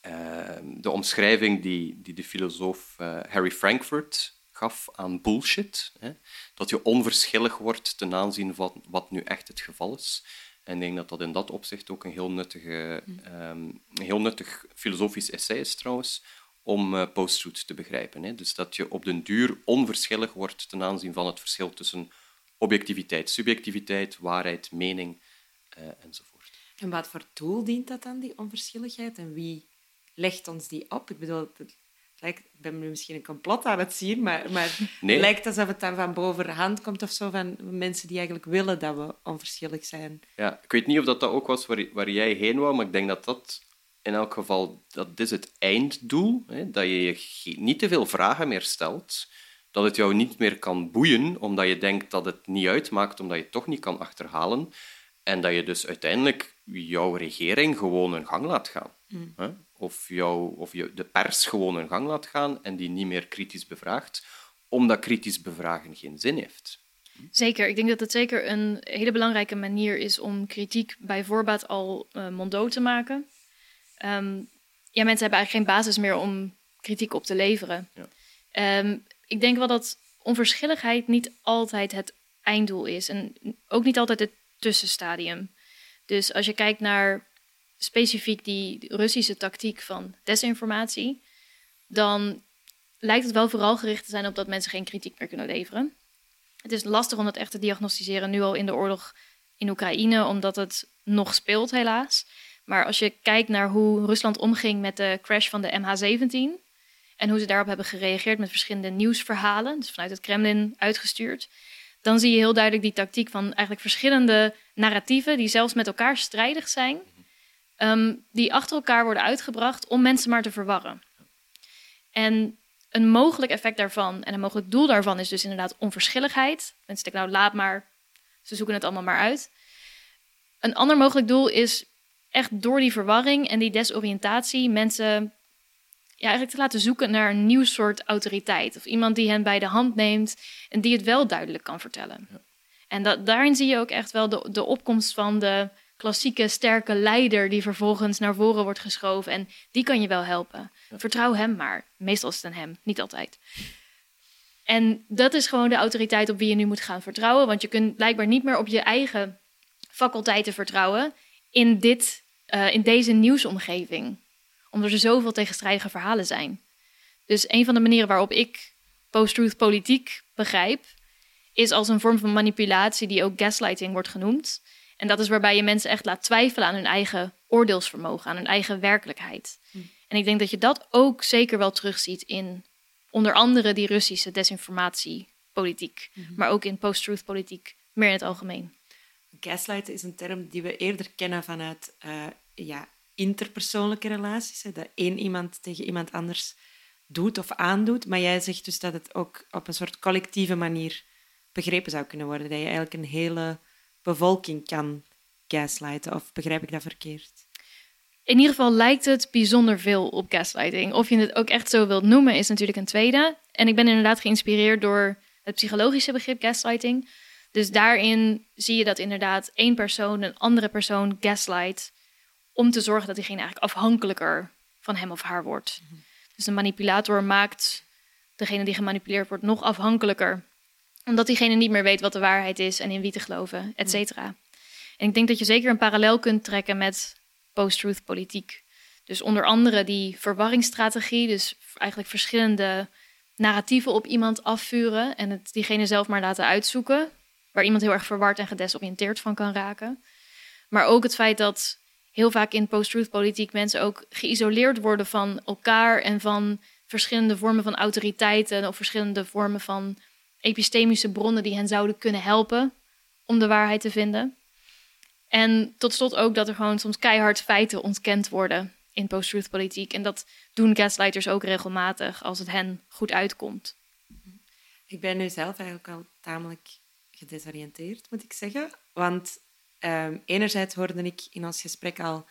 eh, de omschrijving die, die de filosoof eh, Harry Frankfurt gaf aan bullshit. Hè? Dat je onverschillig wordt ten aanzien van wat nu echt het geval is. En ik denk dat dat in dat opzicht ook een heel, nuttige, ehm, een heel nuttig filosofisch essay is trouwens, om post-truth te begrijpen. Hè? Dus dat je op den duur onverschillig wordt ten aanzien van het verschil tussen objectiviteit, subjectiviteit, waarheid, mening eh, enzovoort. En wat voor doel dient dat dan, die onverschilligheid? En wie legt ons die op? Ik bedoel, het lijkt, ik ben nu misschien een complot aan het zien, maar, maar (laughs) Nee. het lijkt alsof het dan van bovenhand komt of zo, van mensen die eigenlijk willen dat we onverschillig zijn. Ja, ik weet niet of dat, dat ook was waar, waar jij heen wou, maar ik denk dat dat in elk geval dat is het einddoel. Hè, dat je je niet te veel vragen meer stelt. Dat het jou niet meer kan boeien, omdat je denkt dat het niet uitmaakt, omdat je het toch niet kan achterhalen. En dat je dus uiteindelijk jouw regering gewoon een gang laat gaan. Hè? Of, jou, of je de pers gewoon een gang laat gaan en die niet meer kritisch bevraagt, omdat kritisch bevragen geen zin heeft. Zeker, ik denk dat het zeker een hele belangrijke manier is om kritiek bij voorbaat al uh, monddood te maken. Ehm, ja, mensen hebben eigenlijk geen basis meer om kritiek op te leveren. Ja. Ehm, ik denk wel dat onverschilligheid niet altijd het einddoel is en ook niet altijd het tussenstadium. Dus als je kijkt naar specifiek die Russische tactiek van desinformatie, dan lijkt het wel vooral gericht te zijn op dat mensen geen kritiek meer kunnen leveren. Het is lastig om dat echt te diagnosticeren nu al in de oorlog in Oekraïne, omdat het nog speelt helaas. Maar als je kijkt naar hoe Rusland omging met de crash van de MH17 en hoe ze daarop hebben gereageerd met verschillende nieuwsverhalen, dus vanuit het Kremlin uitgestuurd, dan zie je heel duidelijk die tactiek van eigenlijk verschillende narratieven die zelfs met elkaar strijdig zijn, ehm, die achter elkaar worden uitgebracht om mensen maar te verwarren. En een mogelijk effect daarvan en een mogelijk doel daarvan is dus inderdaad onverschilligheid. Mensen denken, nou laat maar, ze zoeken het allemaal maar uit. Een ander mogelijk doel is echt door die verwarring en die desoriëntatie mensen ja, eigenlijk te laten zoeken naar een nieuw soort autoriteit. Of iemand die hen bij de hand neemt en die het wel duidelijk kan vertellen. Ja. En dat, daarin zie je ook echt wel de, de opkomst van de klassieke sterke leider die vervolgens naar voren wordt geschoven. En die kan je wel helpen. Vertrouw hem maar. Meestal is het een hem, niet altijd. En dat is gewoon de autoriteit op wie je nu moet gaan vertrouwen. Want je kunt blijkbaar niet meer op je eigen faculteiten vertrouwen in, dit, uh, in deze nieuwsomgeving. Omdat er zoveel tegenstrijdige verhalen zijn. Dus een van de manieren waarop ik post-truth politiek begrijp, is als een vorm van manipulatie die ook gaslighting wordt genoemd. En dat is waarbij je mensen echt laat twijfelen aan hun eigen oordeelsvermogen, aan hun eigen werkelijkheid. Hm. En ik denk dat je dat ook zeker wel terugziet in onder andere die Russische desinformatiepolitiek, mm maar ook in post-truth politiek meer in het algemeen. Gaslighten is een term die we eerder kennen vanuit uh, ja, interpersoonlijke relaties. Dat één iemand tegen iemand anders doet of aandoet. Maar jij zegt dus dat het ook op een soort collectieve manier begrepen zou kunnen worden. Dat je eigenlijk een hele bevolking kan gaslighten. Of begrijp ik dat verkeerd? In ieder geval lijkt het bijzonder veel op gaslighting. Of je het ook echt zo wilt noemen, is natuurlijk een tweede. En ik ben inderdaad geïnspireerd door het psychologische begrip gaslighting. Dus daarin zie je dat inderdaad één persoon een andere persoon gaslight. Om te zorgen dat diegene eigenlijk afhankelijker van hem of haar wordt. Mhm. Dus de manipulator maakt degene die gemanipuleerd wordt nog afhankelijker omdat diegene niet meer weet wat de waarheid is en in wie te geloven, et cetera. En ik denk dat je zeker een parallel kunt trekken met post-truth politiek. Dus onder andere die verwarringsstrategie, dus eigenlijk verschillende narratieven op iemand afvuren en het diegene zelf maar laten uitzoeken, waar iemand heel erg verward en gedesoriënteerd van kan raken. Maar ook het feit dat heel vaak in post-truth politiek mensen ook geïsoleerd worden van elkaar en van verschillende vormen van autoriteiten of verschillende vormen van epistemische bronnen die hen zouden kunnen helpen om de waarheid te vinden. En tot slot ook dat er gewoon soms keihard feiten ontkend worden in post-truth politiek. En dat doen gaslighters ook regelmatig als het hen goed uitkomt. Ik ben nu zelf eigenlijk al tamelijk gedesoriënteerd, moet ik zeggen. Want um, enerzijds hoorde ik in ons gesprek al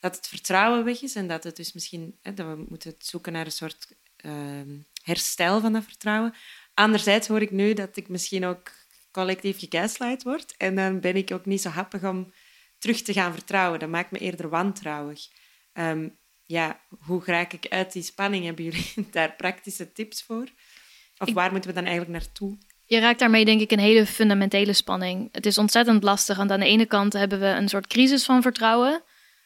dat het vertrouwen weg is en dat het dus misschien hè, dat we moeten zoeken naar een soort uh, herstel van dat vertrouwen. Anderzijds hoor ik nu dat ik misschien ook collectief gegaslight word. En dan ben ik ook niet zo happig om terug te gaan vertrouwen. Dat maakt me eerder wantrouwig. Ehm, ja, hoe raak ik uit die spanning? Hebben jullie (laughs) daar praktische tips voor? Of waar moeten we dan eigenlijk naartoe? Je raakt daarmee denk ik een hele fundamentele spanning. Het is ontzettend lastig, want aan de ene kant hebben we een soort crisis van vertrouwen,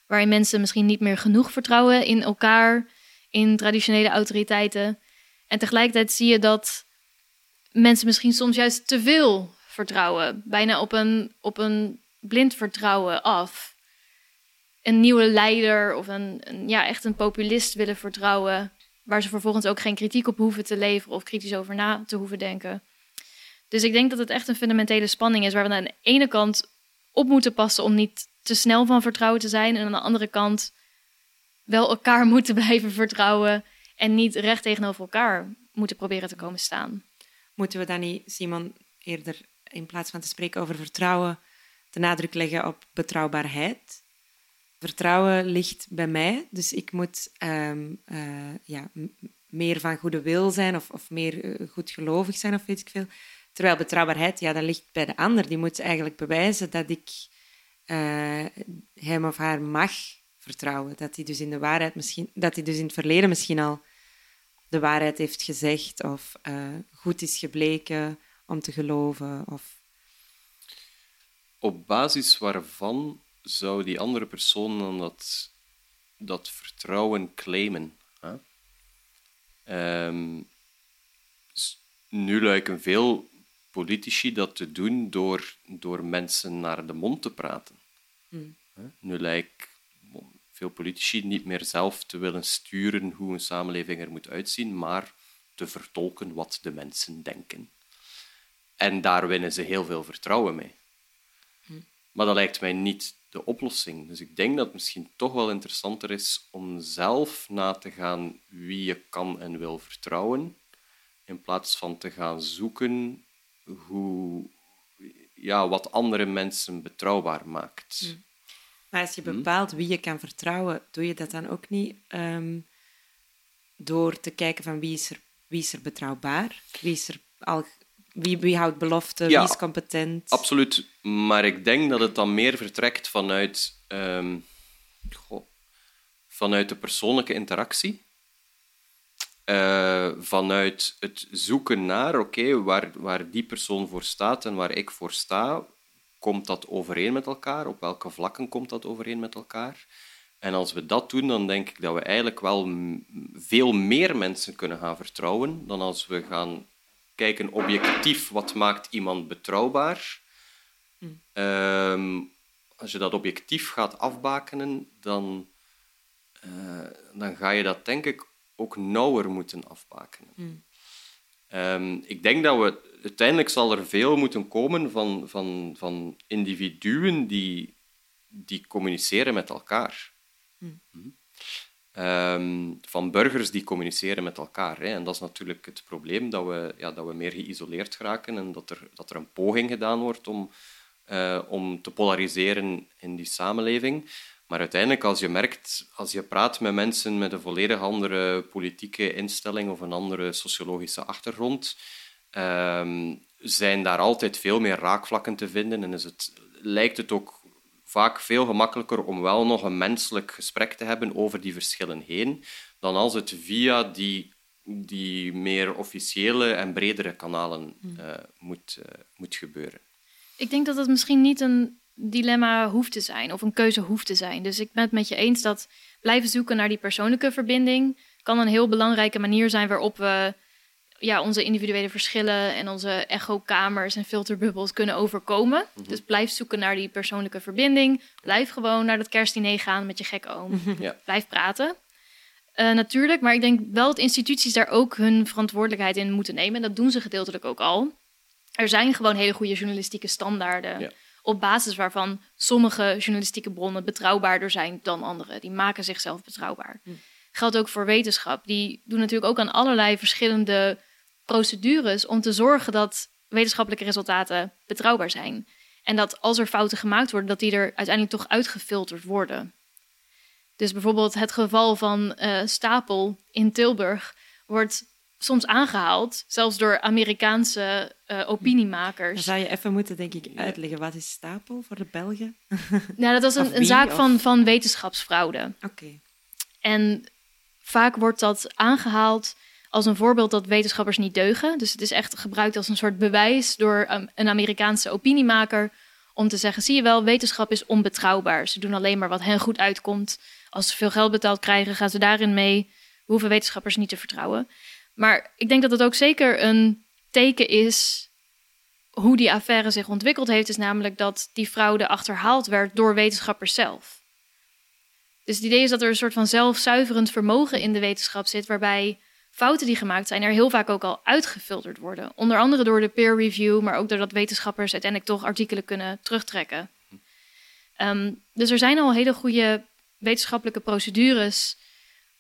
waarin mensen misschien niet meer genoeg vertrouwen in elkaar, in traditionele autoriteiten. En tegelijkertijd zie je dat mensen misschien soms juist te veel vertrouwen. Bijna op een, op een blind vertrouwen af. Een nieuwe leider of een, een, ja, echt een populist willen vertrouwen. Waar ze vervolgens ook geen kritiek op hoeven te leveren of kritisch over na te hoeven denken. Dus ik denk dat het echt een fundamentele spanning is waar we aan de ene kant op moeten passen om niet te snel van vertrouwen te zijn. En aan de andere kant wel elkaar (laughs) moeten blijven vertrouwen en niet recht tegenover elkaar moeten proberen te komen staan. moeten we dan niet, Simon, eerder in plaats van te spreken over vertrouwen, de nadruk leggen op betrouwbaarheid? Vertrouwen ligt bij mij, dus ik moet ehm, eh, ja, meer van goede wil zijn of, of meer uh, goedgelovig zijn of weet ik veel. Terwijl betrouwbaarheid, ja, dat ligt bij de ander. Die moet eigenlijk bewijzen dat ik uh, hem of haar mag vertrouwen. Dat hij dus in de waarheid misschien, dat hij dus in het verleden misschien al de waarheid heeft gezegd of uh, goed is gebleken om te geloven. Of... Op basis waarvan zou die andere persoon dan dat, dat vertrouwen claimen? Um, nu lijken veel politici dat te doen door, door mensen naar de mond te praten. Mm. Nu lijkt veel politici niet meer zelf te willen sturen hoe een samenleving er moet uitzien, maar te vertolken wat de mensen denken. En daar winnen ze heel veel vertrouwen mee. Mm. Maar dat lijkt mij niet de oplossing. Dus ik denk dat het misschien toch wel interessanter is om zelf na te gaan wie je kan en wil vertrouwen, in plaats van te gaan zoeken hoe, ja, wat andere mensen betrouwbaar maakt. Mm. Maar als je hm? bepaalt wie je kan vertrouwen, doe je dat dan ook niet um, door te kijken van wie is er, wie is er betrouwbaar? Wie, is er al, wie, wie houdt belofte? wie is competent? Absoluut. Maar ik denk dat het dan meer vertrekt vanuit, um, goh, vanuit de persoonlijke interactie. Uh, vanuit het zoeken naar, oké, waar, waar die persoon voor staat en waar ik voor sta, komt dat overeen met elkaar? Op welke vlakken komt dat overeen met elkaar? En als we dat doen, dan denk ik dat we eigenlijk wel veel meer mensen kunnen gaan vertrouwen dan als we gaan kijken objectief wat maakt iemand betrouwbaar. Mm. als je dat objectief gaat afbakenen, dan, uh, dan ga je dat denk ik ook nauwer moeten afbakenen. Mm. Um, ik denk dat we uiteindelijk zal er veel moeten komen van, van, van individuen die, die communiceren met elkaar. Hmm. Um, van burgers die communiceren met elkaar. Hè. En dat is natuurlijk het probleem, dat we, ja, dat we meer geïsoleerd raken en dat er, dat er een poging gedaan wordt om, uh, om te polariseren in die samenleving. Maar uiteindelijk, als je merkt, als je praat met mensen met een volledig andere politieke instelling of een andere sociologische achtergrond, um, zijn daar altijd veel meer raakvlakken te vinden en is het, lijkt het ook vaak veel gemakkelijker om wel nog een menselijk gesprek te hebben over die verschillen heen, dan als het via die, die meer officiële en bredere kanalen uh, moet, uh, moet gebeuren. Ik denk dat het misschien niet een dilemma hoeft te zijn of een keuze hoeft te zijn. Dus ik ben het met je eens dat blijven zoeken naar die persoonlijke verbinding kan een heel belangrijke manier zijn waarop we ja, onze individuele verschillen en onze echokamers en filterbubbels kunnen overkomen. Mhm. Dus blijf zoeken naar die persoonlijke verbinding. Blijf gewoon naar dat kerstdiner gaan met je gekke oom. Mhm. Ja. Blijf praten. Uh, natuurlijk, maar ik denk wel dat instituties daar ook hun verantwoordelijkheid in moeten nemen. En dat doen ze gedeeltelijk ook al. Er zijn gewoon hele goede journalistieke standaarden. Op basis waarvan sommige journalistieke bronnen betrouwbaarder zijn dan andere. Die maken zichzelf betrouwbaar. Mm. Geldt ook voor wetenschap. Die doen natuurlijk ook aan allerlei verschillende procedures om te zorgen dat wetenschappelijke resultaten betrouwbaar zijn. En dat als er fouten gemaakt worden, dat die er uiteindelijk toch uitgefilterd worden. Dus bijvoorbeeld het geval van uh, Stapel in Tilburg wordt soms aangehaald, zelfs door Amerikaanse uh, opiniemakers. Dan zou je even moeten, denk ik, uitleggen. Wat is Stapel voor de Belgen? (laughs) nou, dat was een, een zaak van, van wetenschapsfraude. Oké. En vaak wordt dat aangehaald als een voorbeeld dat wetenschappers niet deugen. Dus het is echt gebruikt als een soort bewijs door um, een Amerikaanse opiniemaker om te zeggen: zie je wel, wetenschap is onbetrouwbaar. Ze doen alleen maar wat hen goed uitkomt. Als ze veel geld betaald krijgen, gaan ze daarin mee. We hoeven wetenschappers niet te vertrouwen. Maar ik denk dat het ook zeker een teken is hoe die affaire zich ontwikkeld heeft, is namelijk dat die fraude achterhaald werd door wetenschappers zelf. Dus het idee is dat er een soort van zelfzuiverend vermogen in de wetenschap zit, waarbij fouten die gemaakt zijn er heel vaak ook al uitgefilterd worden. Onder andere door de peer review, maar ook doordat wetenschappers uiteindelijk toch artikelen kunnen terugtrekken. Ehm, dus er zijn al hele goede wetenschappelijke procedures,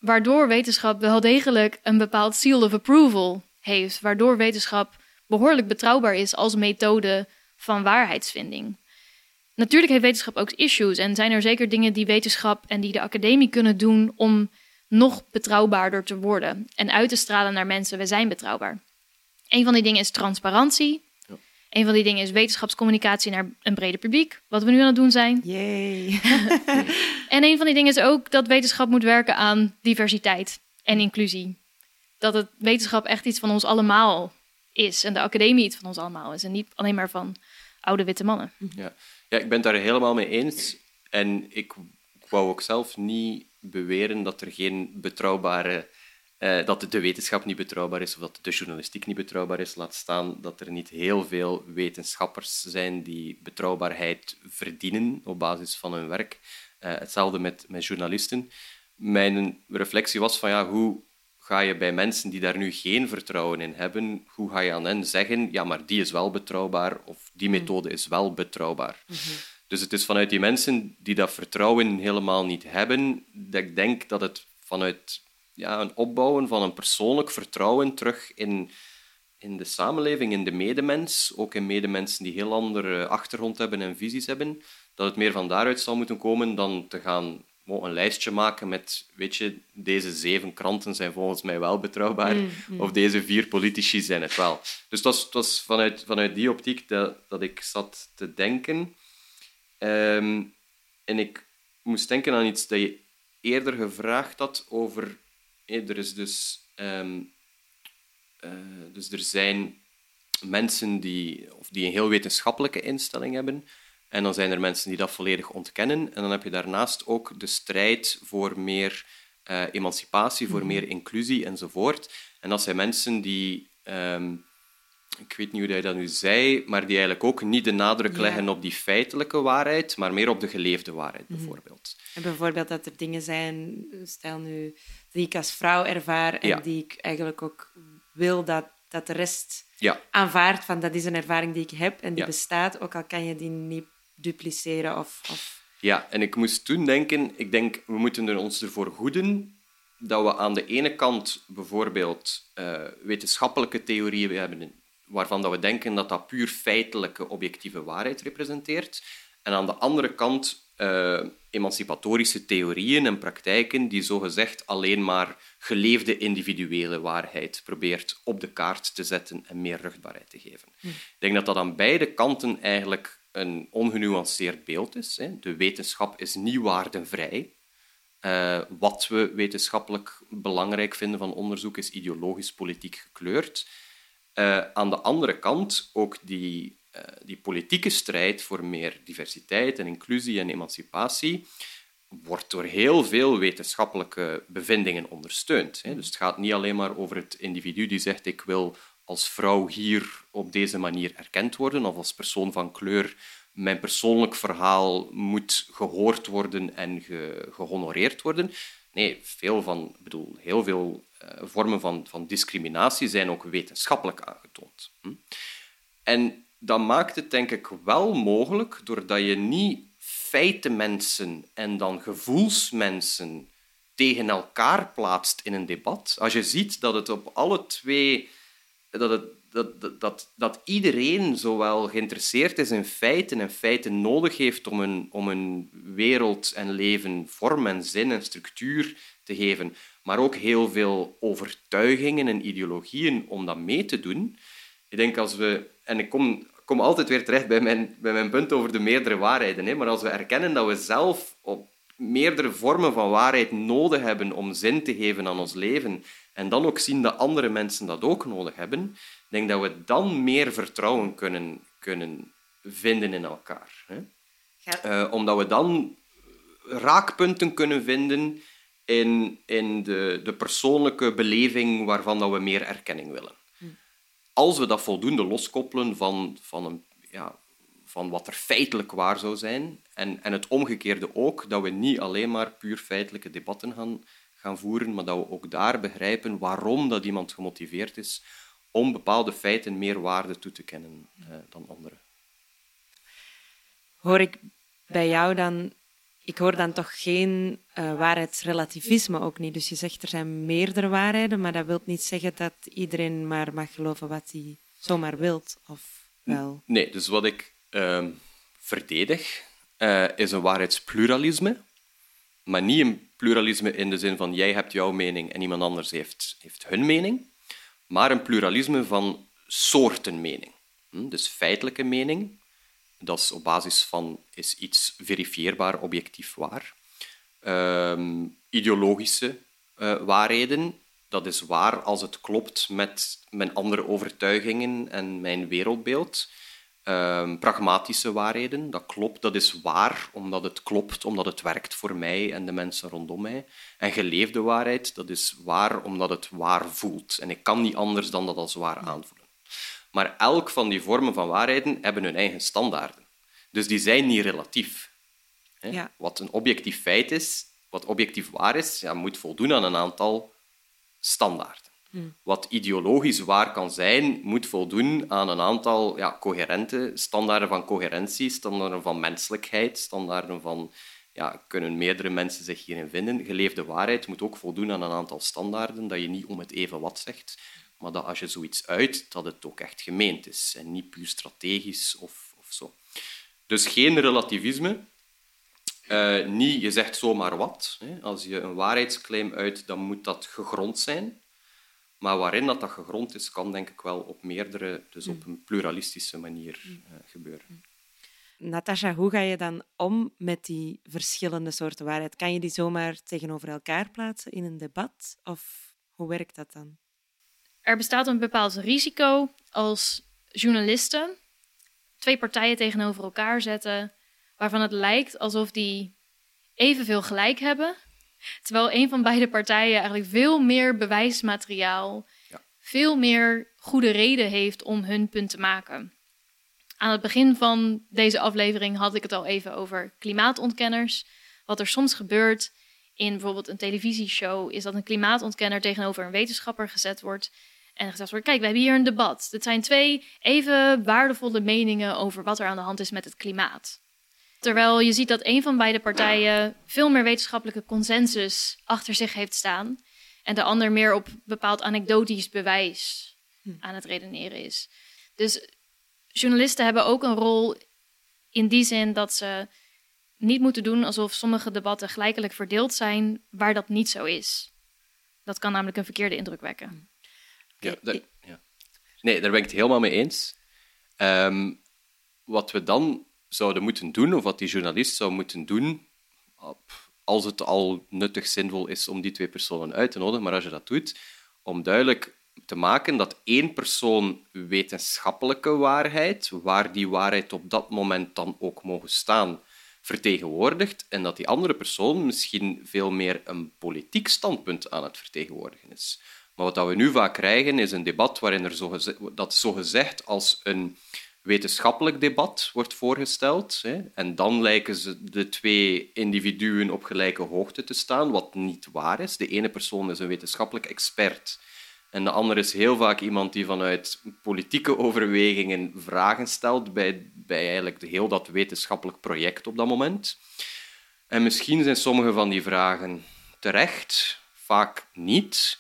waardoor wetenschap wel degelijk een bepaald seal of approval heeft, waardoor wetenschap behoorlijk betrouwbaar is als methode van waarheidsvinding. Natuurlijk heeft wetenschap ook issues en zijn er zeker dingen die wetenschap en die de academie kunnen doen om nog betrouwbaarder te worden en uit te stralen naar mensen, we zijn betrouwbaar. Een van die dingen is transparantie. Een van die dingen is wetenschapscommunicatie naar een breder publiek, wat we nu aan het doen zijn. Yay. (laughs) En een van die dingen is ook dat wetenschap moet werken aan diversiteit en inclusie. Dat het wetenschap echt iets van ons allemaal is en de academie iets van ons allemaal is en niet alleen maar van oude witte mannen. Ja. ja, ik ben het daar helemaal mee eens. En ik wou ook zelf niet beweren dat er geen betrouwbare... eh, dat de wetenschap niet betrouwbaar is of dat de journalistiek niet betrouwbaar is. Laat staan dat er niet heel veel wetenschappers zijn die betrouwbaarheid verdienen op basis van hun werk. Eh, hetzelfde met, met journalisten. Mijn reflectie was van ja, hoe ga je bij mensen die daar nu geen vertrouwen in hebben, hoe ga je aan hen zeggen, ja, maar die is wel betrouwbaar of die methode is wel betrouwbaar. Dus het is vanuit die mensen die dat vertrouwen helemaal niet hebben, dat ik denk dat het vanuit ja, een opbouwen van een persoonlijk vertrouwen terug in, in de samenleving, in de medemens, ook in medemensen die heel andere achtergrond hebben en visies hebben, dat het meer van daaruit zal moeten komen dan te gaan een lijstje maken met, weet je, deze zeven kranten zijn volgens mij wel betrouwbaar, of deze vier politici zijn het wel. Dus het was, was vanuit, vanuit die optiek dat, dat ik zat te denken. Ehm, en ik moest denken aan iets dat je eerder gevraagd had over... er is dus... ehm, eh, dus er zijn mensen die, of die een heel wetenschappelijke instelling hebben. En dan zijn er mensen die dat volledig ontkennen. En dan heb je daarnaast ook de strijd voor meer eh, emancipatie, voor meer inclusie enzovoort. En dat zijn mensen die... ehm, ik weet niet hoe hij dat nu zei, maar die eigenlijk ook niet de nadruk Ja. leggen op die feitelijke waarheid, maar meer op de geleefde waarheid, bijvoorbeeld. En bijvoorbeeld dat er dingen zijn, stel nu, die ik als vrouw ervaar en Ja. die ik eigenlijk ook wil dat, dat de rest Ja, aanvaardt van dat is een ervaring die ik heb en die bestaat, ook al kan je die niet dupliceren of... of... Ja, en ik moest toen denken, ik denk, we moeten er ons ervoor goeden dat we aan de ene kant bijvoorbeeld eh, wetenschappelijke theorieën hebben waarvan dat we denken dat dat puur feitelijke objectieve waarheid representeert. En aan de andere kant eh, emancipatorische theorieën en praktijken die zogezegd alleen maar geleefde individuele waarheid probeert op de kaart te zetten en meer ruchtbaarheid te geven. Ik denk dat dat aan beide kanten eigenlijk een ongenuanceerd beeld is. Hè. De wetenschap is niet waardenvrij. Eh, wat we wetenschappelijk belangrijk vinden van onderzoek is ideologisch-politiek gekleurd. Eh, aan de andere kant ook die, eh, die politieke strijd voor meer diversiteit en inclusie en emancipatie wordt door heel veel wetenschappelijke bevindingen ondersteund. Hè. Dus het gaat niet alleen maar over het individu die zegt ik wil als vrouw hier op deze manier erkend worden of als persoon van kleur mijn persoonlijk verhaal moet gehoord worden en ge- gehonoreerd worden. Nee, veel van, bedoel, heel veel eh, vormen van, van discriminatie zijn ook wetenschappelijk aangetoond. Hm? En dat maakt het denk ik wel mogelijk, doordat je niet feitenmensen en dan gevoelsmensen tegen elkaar plaatst in een debat. Als je ziet dat het op alle twee... Dat, het, dat, dat, dat, iedereen zowel geïnteresseerd is in feiten en feiten nodig heeft om een, om een wereld en leven vorm en zin en structuur te geven, maar ook heel veel overtuigingen en ideologieën om dat mee te doen. Ik denk als we... En ik kom, kom altijd weer terecht bij mijn, bij mijn punt over de meerdere waarheden. Hè, maar als we erkennen dat we zelf op meerdere vormen van waarheid nodig hebben om zin te geven aan ons leven, en dan ook zien dat andere mensen dat ook nodig hebben, ik denk dat we dan meer vertrouwen kunnen, kunnen vinden in elkaar. Hè. Eh, omdat we dan raakpunten kunnen vinden in, in de, de persoonlijke beleving waarvan dat we meer erkenning willen. Als we dat voldoende loskoppelen van, van, een, ja, van wat er feitelijk waar zou zijn, en, en het omgekeerde ook, dat we niet alleen maar puur feitelijke debatten gaan, gaan voeren, maar dat we ook daar begrijpen waarom dat iemand gemotiveerd is om bepaalde feiten meer waarde toe te kennen eh, dan andere. Hoor ik bij jou dan... Ik hoor dan toch geen eh, waarheidsrelativisme ook niet. Dus je zegt er zijn meerdere waarheden, maar dat wil niet zeggen dat iedereen maar mag geloven wat hij zomaar wilt, of wel? Nee, dus wat ik ehm, verdedig eh, is een waarheidspluralisme, maar niet een pluralisme in de zin van jij hebt jouw mening en iemand anders heeft, heeft hun mening, maar een pluralisme van soorten mening. Hm, Dus feitelijke mening, dat is op basis van is iets verifieerbaar, objectief waar. Ehm, ideologische eh, waarheden, dat is waar als het klopt met mijn andere overtuigingen en mijn wereldbeeld. Ehm, pragmatische waarheden, dat klopt, dat is waar omdat het klopt, omdat het werkt voor mij en de mensen rondom mij. En geleefde waarheid, dat is waar omdat het waar voelt. En ik kan niet anders dan dat als waar aanvoelen. Maar elk van die vormen van waarheden hebben hun eigen standaarden. Dus die zijn niet relatief. Hè? Ja. Wat een objectief feit is, wat objectief waar is, ja, moet voldoen aan een aantal standaarden. Wat ideologisch waar kan zijn, moet voldoen aan een aantal ja, coherente standaarden van coherentie, standaarden van menselijkheid, standaarden van ja, kunnen meerdere mensen zich hierin vinden. Geleefde waarheid moet ook voldoen aan een aantal standaarden, dat je niet om het even wat zegt, maar dat als je zoiets uit, dat het ook echt gemeend is en niet puur strategisch of, of zo. Dus geen relativisme, eh, niet je zegt zomaar wat. Als je een waarheidsclaim uit, dan moet dat gegrond zijn. Maar waarin dat, dat gegrond is, kan denk ik wel op meerdere, dus op een pluralistische manier eh, gebeuren. Natasha, hoe ga je dan om met die verschillende soorten waarheid? Kan je die zomaar tegenover elkaar plaatsen in een debat? Of hoe werkt dat dan? Er bestaat een bepaald risico als journalisten twee partijen tegenover elkaar zetten waarvan het lijkt alsof die evenveel gelijk hebben, terwijl een van beide partijen eigenlijk veel meer bewijsmateriaal, Ja. veel meer goede reden heeft om hun punt te maken. Aan het begin van deze aflevering had ik het al even over klimaatontkenners. Wat er soms gebeurt in bijvoorbeeld een televisieshow is dat een klimaatontkenner tegenover een wetenschapper gezet wordt en gezegd wordt: Kijk, we hebben hier een debat. Dit zijn twee even waardevolle meningen over wat er aan de hand is met het klimaat. Terwijl je ziet dat een van beide partijen veel meer wetenschappelijke consensus achter zich heeft staan. En de ander meer op bepaald anekdotisch bewijs aan het redeneren is. Dus journalisten hebben ook een rol in die zin dat ze niet moeten doen alsof sommige debatten gelijkelijk verdeeld zijn, waar dat niet zo is. Dat kan namelijk een verkeerde indruk wekken. Ja, daar- ik- ja. Nee, daar ben ik het helemaal mee eens. Ehm, wat we dan zouden moeten doen, of wat die journalist zou moeten doen, als het al nuttig zinvol is om die twee personen uit te nodigen, maar als je dat doet, om duidelijk te maken dat één persoon wetenschappelijke waarheid, waar die waarheid op dat moment dan ook mogen staan, vertegenwoordigt en dat die andere persoon misschien veel meer een politiek standpunt aan het vertegenwoordigen is. Maar wat we nu vaak krijgen, is een debat waarin er zogeze- dat zogezegd als een wetenschappelijk debat wordt voorgesteld. Hè, en dan lijken ze de twee individuen op gelijke hoogte te staan, wat niet waar is. De ene persoon is een wetenschappelijk expert en de andere is heel vaak iemand die vanuit politieke overwegingen vragen stelt bij, bij eigenlijk heel dat wetenschappelijk project op dat moment. En misschien zijn sommige van die vragen terecht, vaak niet.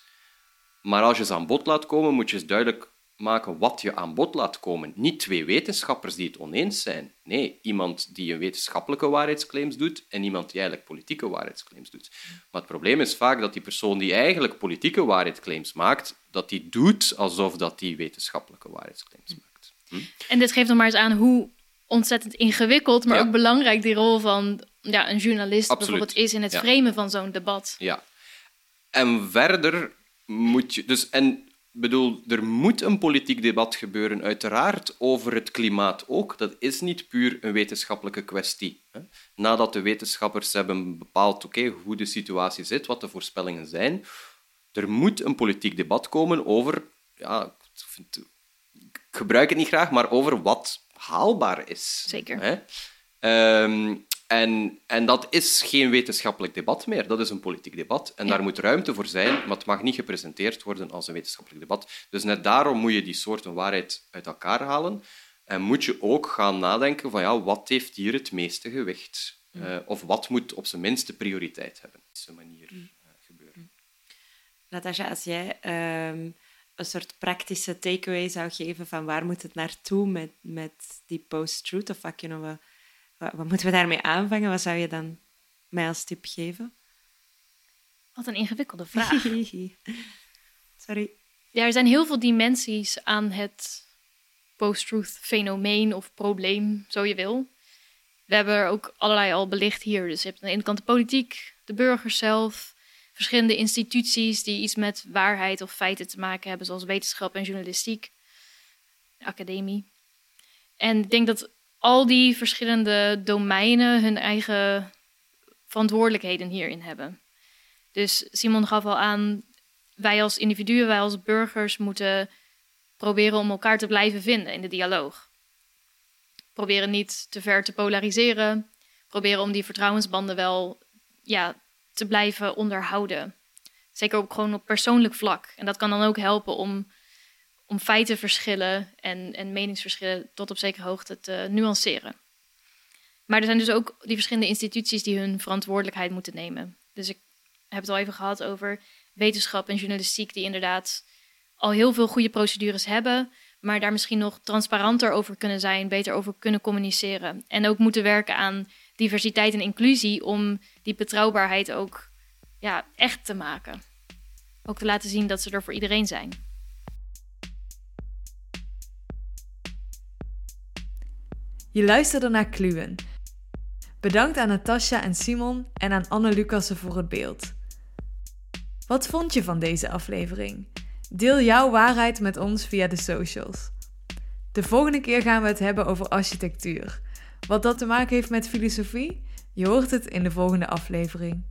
Maar als je ze aan bod laat komen, moet je eens duidelijk maken wat je aan bod laat komen. Niet twee wetenschappers die het oneens zijn. Nee, iemand die een wetenschappelijke waarheidsclaims doet en iemand die eigenlijk politieke waarheidsclaims doet. Maar het probleem is vaak dat die persoon die eigenlijk politieke waarheidsclaims maakt, dat die doet alsof dat die wetenschappelijke waarheidsclaims maakt. En dit geeft nog maar eens aan hoe ontzettend ingewikkeld, maar Ja. ook belangrijk die rol van ja, een journalist Absoluut. bijvoorbeeld is in het Ja. framen van zo'n debat. Ja. En verder moet je... Dus, en bedoel, er moet een politiek debat gebeuren, uiteraard, over het klimaat ook. Dat is niet puur een wetenschappelijke kwestie. Nadat de wetenschappers hebben bepaald oké, hoe de situatie zit, wat de voorspellingen zijn, er moet een politiek debat komen over... Ja, ik gebruik het niet graag, maar over wat haalbaar is. Zeker. Hè? En, en dat is geen wetenschappelijk debat meer, dat is een politiek debat. En daar moet ruimte voor zijn, maar het mag niet gepresenteerd worden als een wetenschappelijk debat. Dus net daarom moet je die soorten waarheid uit elkaar halen. En moet je ook gaan nadenken van ja, wat heeft hier het meeste gewicht? Eh, of wat moet op zijn minste prioriteit hebben? Op deze manier eh, gebeuren. Natasja, als jij ehm, een soort praktische takeaway zou geven van waar moet het naartoe met, met die post-truth? Of wat, kunnen we, wat, wat moeten we daarmee aanvangen? Wat zou je dan mij als tip geven? Wat een ingewikkelde vraag. (laughs) Sorry. Ja, er zijn heel veel dimensies aan het post-truth fenomeen of probleem, zo je wil. We hebben er ook allerlei al belicht hier. Dus je hebt aan de ene kant de politiek, de burgers zelf, verschillende instituties die iets met waarheid of feiten te maken hebben, zoals wetenschap en journalistiek, academie. En ik denk dat al die verschillende domeinen hun eigen verantwoordelijkheden hierin hebben. Dus Simon gaf al aan, wij als individuen, wij als burgers moeten proberen om elkaar te blijven vinden in de dialoog. Proberen niet te ver te polariseren. Proberen om die vertrouwensbanden wel ja, te blijven onderhouden. Zeker ook gewoon op persoonlijk vlak. En dat kan dan ook helpen om, om feitenverschillen en, en meningsverschillen tot op zekere hoogte te nuanceren. Maar er zijn dus ook die verschillende instituties die hun verantwoordelijkheid moeten nemen. Dus ik heb het al even gehad over wetenschap en journalistiek, die inderdaad al heel veel goede procedures hebben, maar daar misschien nog transparanter over kunnen zijn, beter over kunnen communiceren. En ook moeten werken aan diversiteit en inclusie om die betrouwbaarheid ook ja, echt te maken. Ook te laten zien dat ze er voor iedereen zijn. Je luisterde naar Kluwen. Bedankt aan Natasja en Simon en aan Anne Lucassen voor het beeld. Wat vond je van deze aflevering? Deel jouw waarheid met ons via de socials. De volgende keer gaan we het hebben over architectuur. Wat dat te maken heeft met filosofie? Je hoort het in de volgende aflevering.